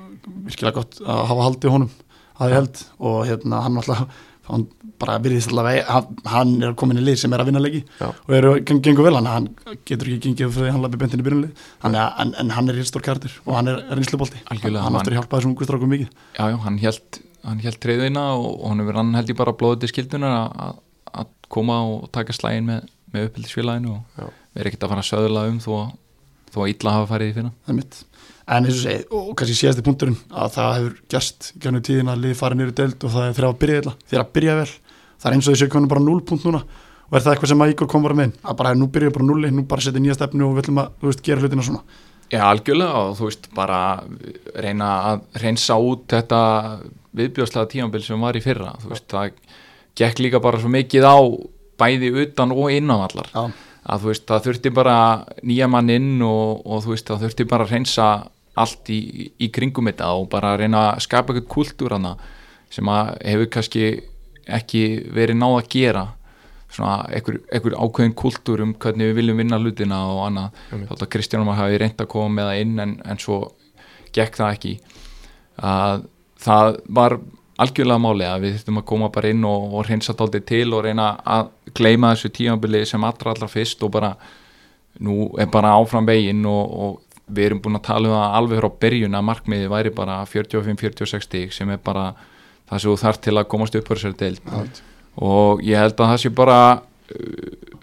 virkilega gott að hafa haldið honum að ég held. Og hérna hann alltaf hann bara virðist allavega hann, er komin í lið sem er að vinna leiki Já. og eru geng, gengur vel hann, hann getur ekki gengið fyrir því hann lafi bentin í er, en, en hann er rísastór kartur og hann er reynslubolti. Hann hann- aftur að hjálpa þessum ungu strákum mikið. Já, já, hann held, hann held treyðina og, og hann hann held ég bara blóðið til skildunar að- koma og taka slægin með, með uppbyldisfélaginu Já. og erum ekkert að fara að söðla um þó, þó að illa hafa farið í fyrra það er mitt en eins og segi, og kannski síðasti punkturinn að það hefur gerst gennum tíðin að liði farið nýru deild og það er þeirra að byrja illa þeirra að byrja vel, það er eins og þessi konum bara 0 punkt núna. Og er það eitthvað sem að Ígor kom bara með að bara nú byrja bara 0 nú bara setja nýja stefnu og við ætlum að þú veist, gera hlutina svona. Já, algjörlega og þú veist bara reyna að reynsa út þetta viðbjóðslega tímambil sem var í fyrra. Þú veist, það gekk líka bara svo mikið á bæði utan og innan allar Já. að þú veist, það þurfti bara nýja mann inn og, og þú veist, það þurfti bara reynsa allt í, í kringum þetta og bara reyna að skapa eitthvað kultúr hana sem að hefur kannski ekki verið náð að gera. Svona einhver, ákveðin kultúr um hvernig við viljum vinna hlutina og annað. Þátt að Kristján Ómar hafi reynd að koma með það inn en, en svo gekk það ekki. Að það var algjörlega máli að við þurfum að koma bara inn og, og reynsa dálítið til og reyna að gleyma þessu tímabili sem allra allra fyrst og bara nú er bara áfram veginn og, og við erum búin að tala um það alveg frá byrjun að markmiði væri bara 45-46 stík sem er bara það sem þú þarf til að komast upp fyrir sér deild. Og ég held að það sé bara uh,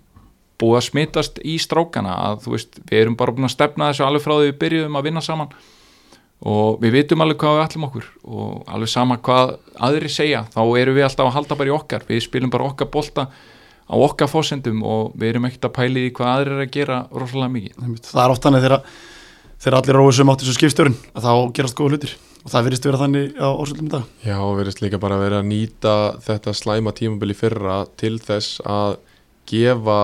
búið að smitast í strákana að þú veist, við erum bara búin að stefna þessu alveg frá því við byrjuðum að vinna saman. Og við vitum alveg hvað við ætlum okkur og alveg sama hvað aðri segja þá erum við alltaf að halda bara í okkar. Við spilum bara okkar bolta á okkar fósendum og við erum ekkert að pæli í hvað aðri er að gera rosalega mikið. Það er oft þannig þegar, þegar allir róið sem átti svo skipstjórin að þá gerast góða hlutir og það virðist vera þannig á ósöldum í dag Já, og verðist líka bara að vera að nýta þetta slæma tímabili fyrra til þess að gefa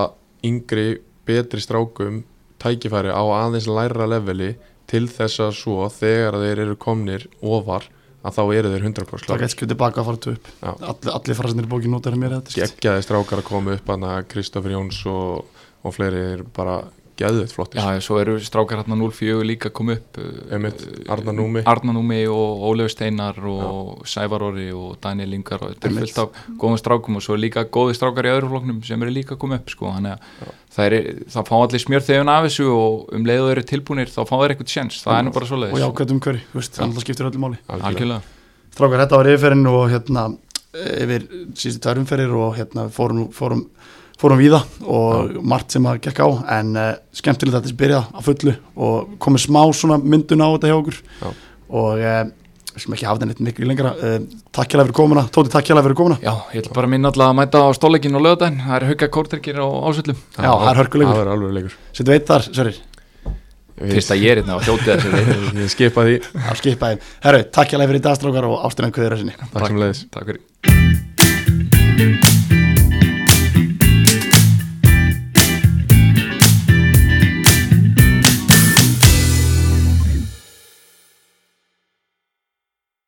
yngri, betri strákum tækifæri á aðeins læra leveli til þess að svo þegar þeir eru komnir ofar að þá eru þeir 100% það gæti skrifið tilbaka að fara tvö upp Já. allir, farasinir bókin notar mér þetta. Geggjaði strákar að koma upp hana Kristoffer Jóns og, og fleiri bara geðveit flottir. Já, svo eru strákar hérna 04 líka kom upp uh, Einmitt, Arnar Númi. Arna Númi og Ólefur Steinar og Sævar Orri og Daniel Ingar og þetta er fullt af góðum strákum og svo er líka góði strákar í öðru floknum sem eru líka komið upp sko, þannig að það, er, það fá allir smjör þegar af þessu og um leið og eru tilbúnir þá fá þeir eitthvað sjens, það er nú bara og svoleiðis jákvæðum hverju, þú veist, það skiptir öllu máli. Algjörlega. Strákar, þetta var yfirferðin og hérna yfir síðustu tvær umferðir og hérna fórum, fórum, fórum víða og margt sem að gekk á en uh, skemmtilegt að þetta byrja á fullu og komið smá svona myndun á þetta hjá okkur. Já. og uh, við sem ekki hafa þetta neitt miklu lengra. Uh, takk hjá fyrir komuna, Tóti takk hjá fyrir komuna. Já, ég ætla bara að minna alltaf að mæta á stóleikin og lögadaginn, það er hauka kórtrykkir á ásöldum Já, það er. Það er leikur. Settu veit þar, Sörir, Fyrst að ég er hérna og hljótið þessu við Ég skipa því, að skipa þeim Herru, takk hjá fyrir í dag strákar og ástina